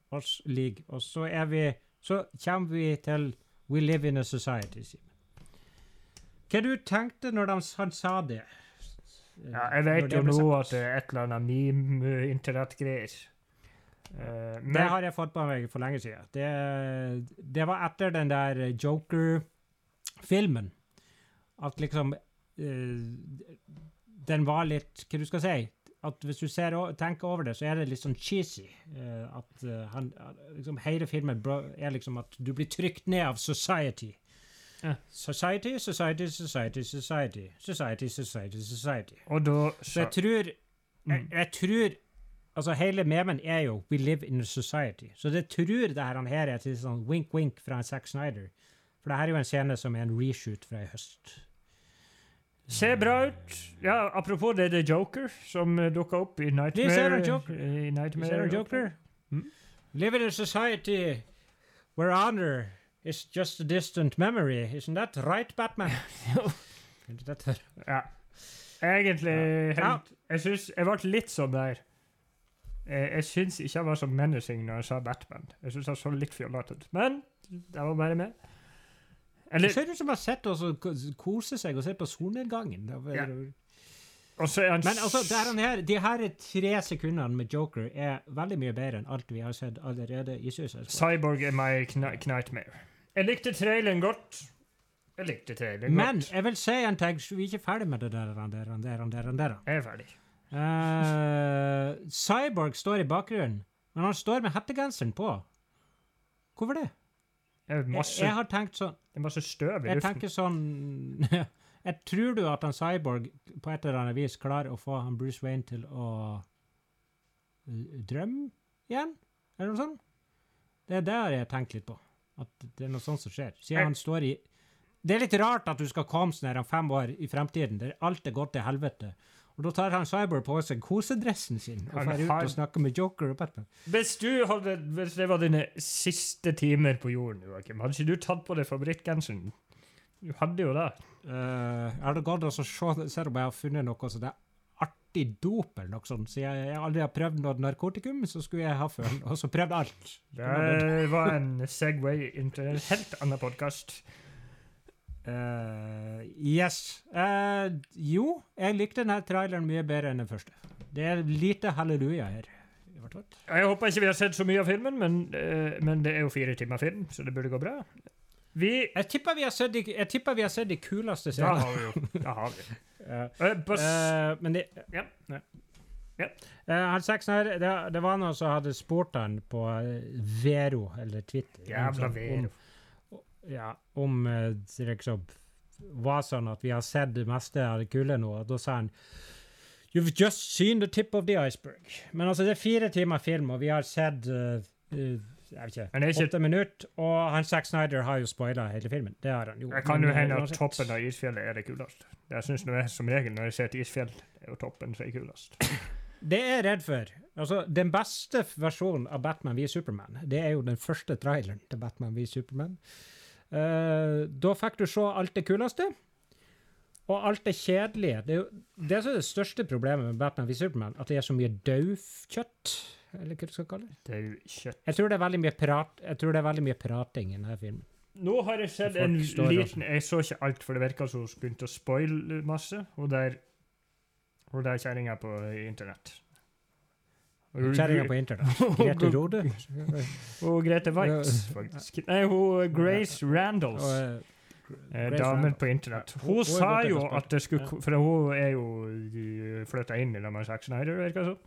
League, og så er vi Så kommer vi til We live in a society. Simen. Hva du tenkte når de, han sa det?
Ja, jeg vet jo nå at det er et eller annet meme-internettgreier. Uh, men
Det har jeg fått på meg for lenge siden. Det, det var etter den der Joker-filmen. At liksom uh, Den var litt Hva du skal si? At hvis du ser, tenker over det, så er det litt sånn cheesy. Uh, at eh, han, liksom Hele filmen er liksom at du blir trykt ned av society.
Ja.
Society, society, society, society. Society, society, society.
Og da
Så jeg tror jeg,
Mm.
jeg tror Altså, hele memen er jo 'We live in a society'. Så det tror det her, han her er til sånn wink-wink fra en Zack Snyder. For det her er jo en scene som er en reshoot fra i høst.
Ser bra ut. Ja, apropos det er Joker som uh, dukka opp i Nightmare.
Vi ser en Joker.
I
Vi ser en Joker.
Mm.
Live in a society where honor is just a distant memory. Isn't that right, Batman? Det?
Ja. Egentlig
Ja.
helt Jeg syns Jeg ble litt sånn der Jeg, jeg syns ikke han var så menacing når jeg sa Batman. Jeg syns han så litt fjollete ut. Men det var bare med.
Det
Eller
ser ut som han sitter og så ko- koser seg og ser på solnedgangen. Det var-
Ja. Og så er han
Men altså, det her, de her tre sekundene med Joker er veldig mye bedre enn alt vi har sett allerede i Suicide Squad.
Cyborg er my Knightmare. Jeg likte traileren godt. Jeg likte traileren
Men
godt.
jeg vil si en ting, så vi er ikke ferdig med det der, der, der, der, der, der.
Jeg er ferdig.
Uh, Cyborg står i bakgrunnen, men han står med hettegenseren på. Hvorfor det?
Det er
Jeg,
masse,
jeg har tenkt sånn
det er masse støv i
Jeg
luften.
tenker sånn jeg Tror du at han Cyborg på et eller annet vis klarer å få han Bruce Wayne til å eh, drømme igjen? Eller noe sånt? Det er det jeg tenkt litt på. At det er noe sånt som skjer. Siden han står i Det er litt rart at du skal komme sånn her om fem år i fremtiden, der alt er gått til helvete. Og da tar han Cyber på seg kosedressen sin og drar ut og snakker med Joker og Batman.
Hvis du hadde, hvis det var dine siste timer på jorden, Joakim, hadde ikke du tatt på deg favorittgenseren? Du hadde jo det.
Uh, jeg hadde gått og sett se, om jeg har funnet noe som det artig dop eller noe sånt. Så jeg, jeg aldri har prøvd noe narkotikum, så skulle jeg ha før. Og så prøvd alt.
Det var en Segway inn til en helt annen podkast.
Uh, yes. Uh, jo, jeg likte denne traileren mye bedre enn den første. Det er lite halleluja her.
Jeg håper ikke vi har sett så mye av filmen, men, uh, men det er jo fire timer film, så det burde gå bra. Vi
Jeg tipper vi har sett de, jeg tipper vi har sett de kuleste scenene.
Det har vi jo. Da har vi.
Eh,
Eh, bas-
Eh, men det
Ja.
ja.
Ja.
Uh, han Sexen det, det var noen som hadde spurt han på eh, Vero, eller Twitter
Jævla
om-
Vero.
Ja, om eh, liksom var sånn at vi har sett det meste av det kule nå, og da sa han You've just seen the tip of the iceberg. Men altså, det er fire timer film, og vi har sett eh, eh, jeg vet ikke,
ikke-
åtte minutter, og han Zack Snyder har jo spoila hele filmen. Det har han jo.
Jeg kan jo hende at toppen av isfjellet er det kuleste. Det syns som regel når jeg ser et isfjell. Er jo toppen som er kulest.
Det er jeg redd for. Altså, Den beste versjonen av Batman v Superman, det er jo den første traileren til Batman v Superman. Uh, da fikk du se alt det kuleste, og alt det kjedelige. Det er jo det som er det største problemet med Batman v Superman, at det er så mye daukjøtt, eller hva du skal kalle det.
Det er jo kjøtt.
Jeg tror det er veldig mye, prat, jeg tror det er veldig mye prating i denne filmen.
Nå har jeg sett en liten Jeg så ikke alt, for det virka som hun begynte å spoile masse. Og der Hun der kjerringa på internett.
Kjerringa på internett. Grete Rode.
Og Grete Waitz, faktisk. Nei, hun Grace Randalls.
Eh,
Eh, damen på internett.
Ja, hun-
Hun sa jo at det skulle
Ja.
For hun er jo flytta inn i det med Zack Snyder, virker det som.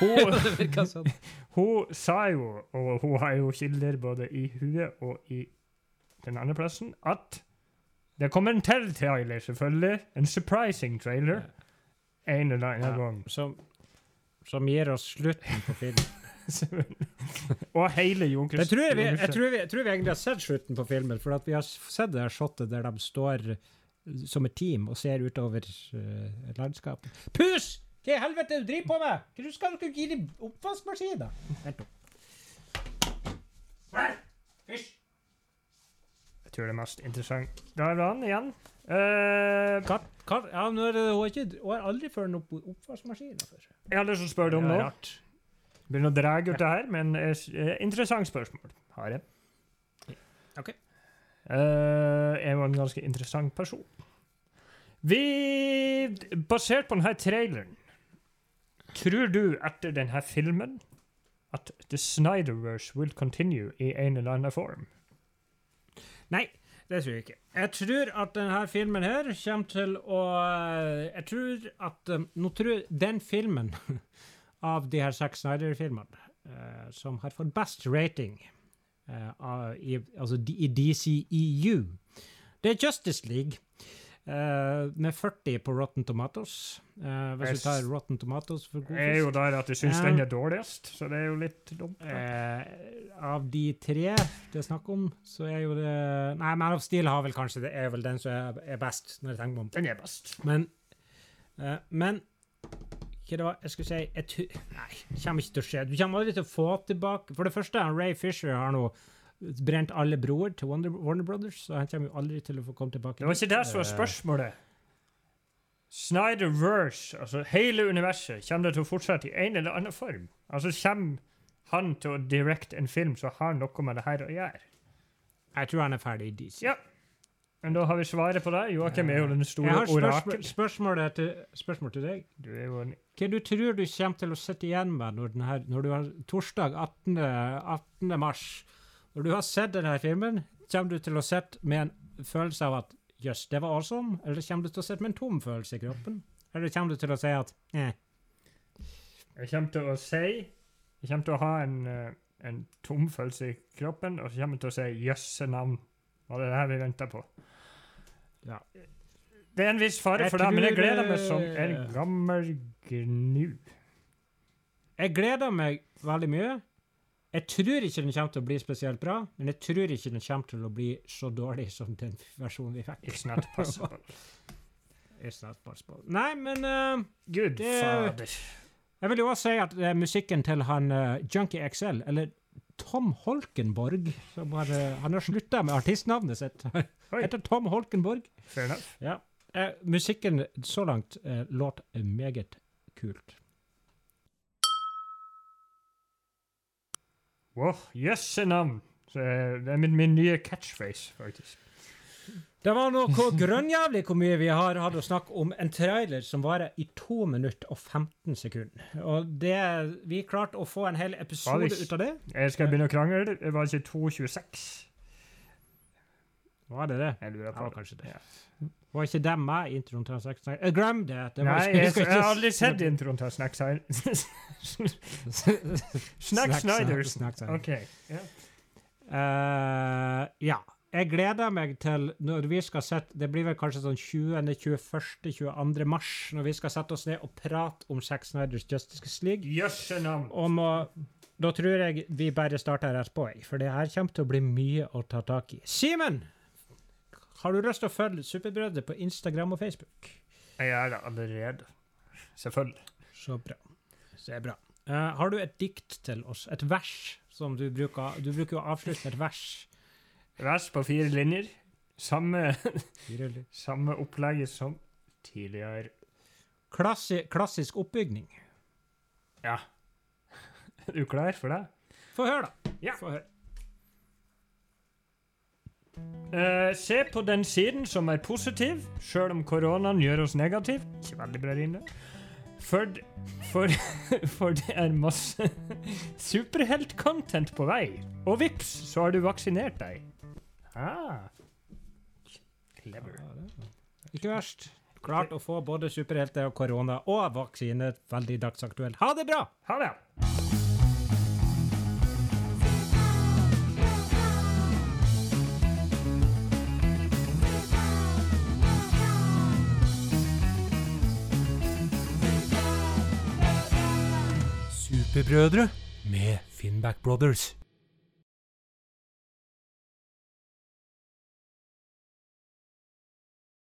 Hun,
sånn.
hun sa jo, og hun har jo kilder både i huet og i den andre plassen, at det kommer en til trailer, selvfølgelig. En surprising trailer. En eller annen
Ja.
gang.
Som, som gir oss slutten på filmen.
og hele Junkers
Jeg tror vi, jeg, tror vi, jeg tror vi egentlig har sett slutten på filmen, for vi har sett det her shotet der de står eh, som et team og ser utover uh, landskapet. Pus! Hva i helvete du driver på med? Hva du skal du gi dem oppvaskmaskin, da? Vent nå. Hysj!
Jeg tror det er mest interessant. Da er det han igjen. Uh,
Kar, Kar, ja, nå er det, hun, har ikke, hun har aldri ført opp, oppvaskmaskiner før.
jeg har lyst til å spørre deg om
Det
noe.
rart.
Begynner å dra ut det her, men eh, eh, interessant spørsmål har jeg.
Ok.
Uh, jeg er jo en ganske interessant person. Vi Basert på denne traileren, tror du etter denne filmen at The Snyderverse will continue i en eller annen form?
Nei, det tror jeg ikke. Jeg tror at denne filmen her kommer til å Jeg tror at um, Nå tror den filmen av de her seks Snyder-filmene uh, som har fått best rating uh, i, altså i DCEU, det er Justice League. Eh, med 40 på Rotten Tomatoes. Uh, hvis du tar Rotten Tomatoes for god
Jeg er jo der at jeg syns
Ja.
den er dårligst, så det er jo litt dumt.
Eh, av de tre det er snakk om, så er jo det Nei, Man of Steel har vel kanskje det er vel den som er, er best, når jeg tenker meg om.
Den er best.
Men eh, Men hva det var jeg skulle si jeg Nei, det kommer ikke til å skje. Du kommer aldri til å få tilbake For det første, Ray Fisher har nå brent alle broer til Wonder, Warner Brothers, så han kommer jo aldri til å få komme tilbake.
Det var ikke det som var
Eh,
spørsmålet. Snyderverse, altså hele universet, kommer det til å fortsette i en eller annen form? Altså kommer han til å directe en film som har noe med det her å gjøre?
Jeg tror han er ferdig i DC.
Ja. Men da har vi svaret på det. Joakim er jo den
Jeg
store
har spørsmål, spørsmål, til, spørsmål til deg.
Du er jo en
Hva du tror du kommer til å sitte igjen med når, denne, når du har torsdag 18. 18. mars Når du har sett denne filmen, kommer du til å sitte med en følelse av at jøss, det var awesome? Eller kommer du til å sitte med en tom følelse i kroppen? Eller kommer du til å si at eh,
Jeg kommer til å si Jeg kommer til å ha en, eh, en tom følelse i kroppen, og så kommer jeg til å si 'jøsse navn'. Var det det her vi venta på?
Ja.
Det er en viss fare
Jeg
for det, men jeg gleder meg som en gammel gnu.
Jeg gleder meg veldig mye. Jeg tror ikke den kommer til å bli spesielt bra, men jeg tror ikke den kommer til å bli så dårlig som den versjonen vi fikk.
It's not possible.
It's not possible. Nei, men uh,
Gud fader.
Jeg vil jo også si at er musikken til han uh, Junkie XL, eller Tom Holkenborg, som har, han har slutta med artistnavnet sitt. Heter Tom Holkenborg.
Fair enough.
Ja. Musikken så langt uh, låt meget kult.
Wow, jøsse navn. Eh, det er min, min nye catchphrase, faktisk.
Det var noe grønnjævlig hvor mye vi har hatt å snakke om en trailer som varer i 2 minutter og 15 sekunder. Og det, vi klarte å få en hel episode ut av det.
Jeg skal begynne å krangle. Det var ikke 2.26.
Var det det?
Jeg lurer
Ja, kanskje det.
Ja.
Var ikke dem med introen til Sex Night? Glem det! det var-
Nei, jeg, jeg har aldri sett introen til Snack. Snack.
Snack Snyders.
OK. Ja.
Uh, ja. Jeg gleder meg til når vi skal sette Det blir vel kanskje sånn 20., 21., 22. mars, når vi skal sette oss ned og prate om Zack Snyders Justice League.
Yes, navn.
må da tror jeg vi bare starter rett på, for det her kommer til å bli mye å ta tak i. Simen! Har du lyst til å følge Superbrødre på Instagram og Facebook?
Jeg er det allerede. Selvfølgelig.
Så bra. Så er bra. Uh, har du et dikt til oss? Et vers? Som du bruker Du bruker jo å avslutte et vers.
Vers på fire linjer. Samme, samme opplegget som tidligere.
klassisk oppbygning.
Ja. Er du klar for det?
Få høre, da.
Ja.
Få høre.
Eh, se på den siden som er positiv, sjøl om koronaen gjør oss negativ. Ikke veldig bra rinne. For, for, for det er masse superhelt-content på vei. Og vips, så har du vaksinert deg. Ah. Clever.
Ikke verst. Klart å få både superhelter og korona og vaksine veldig dagsaktuelt. Ha det bra!
Ha det.
Superbrødre med Finnback Brothers.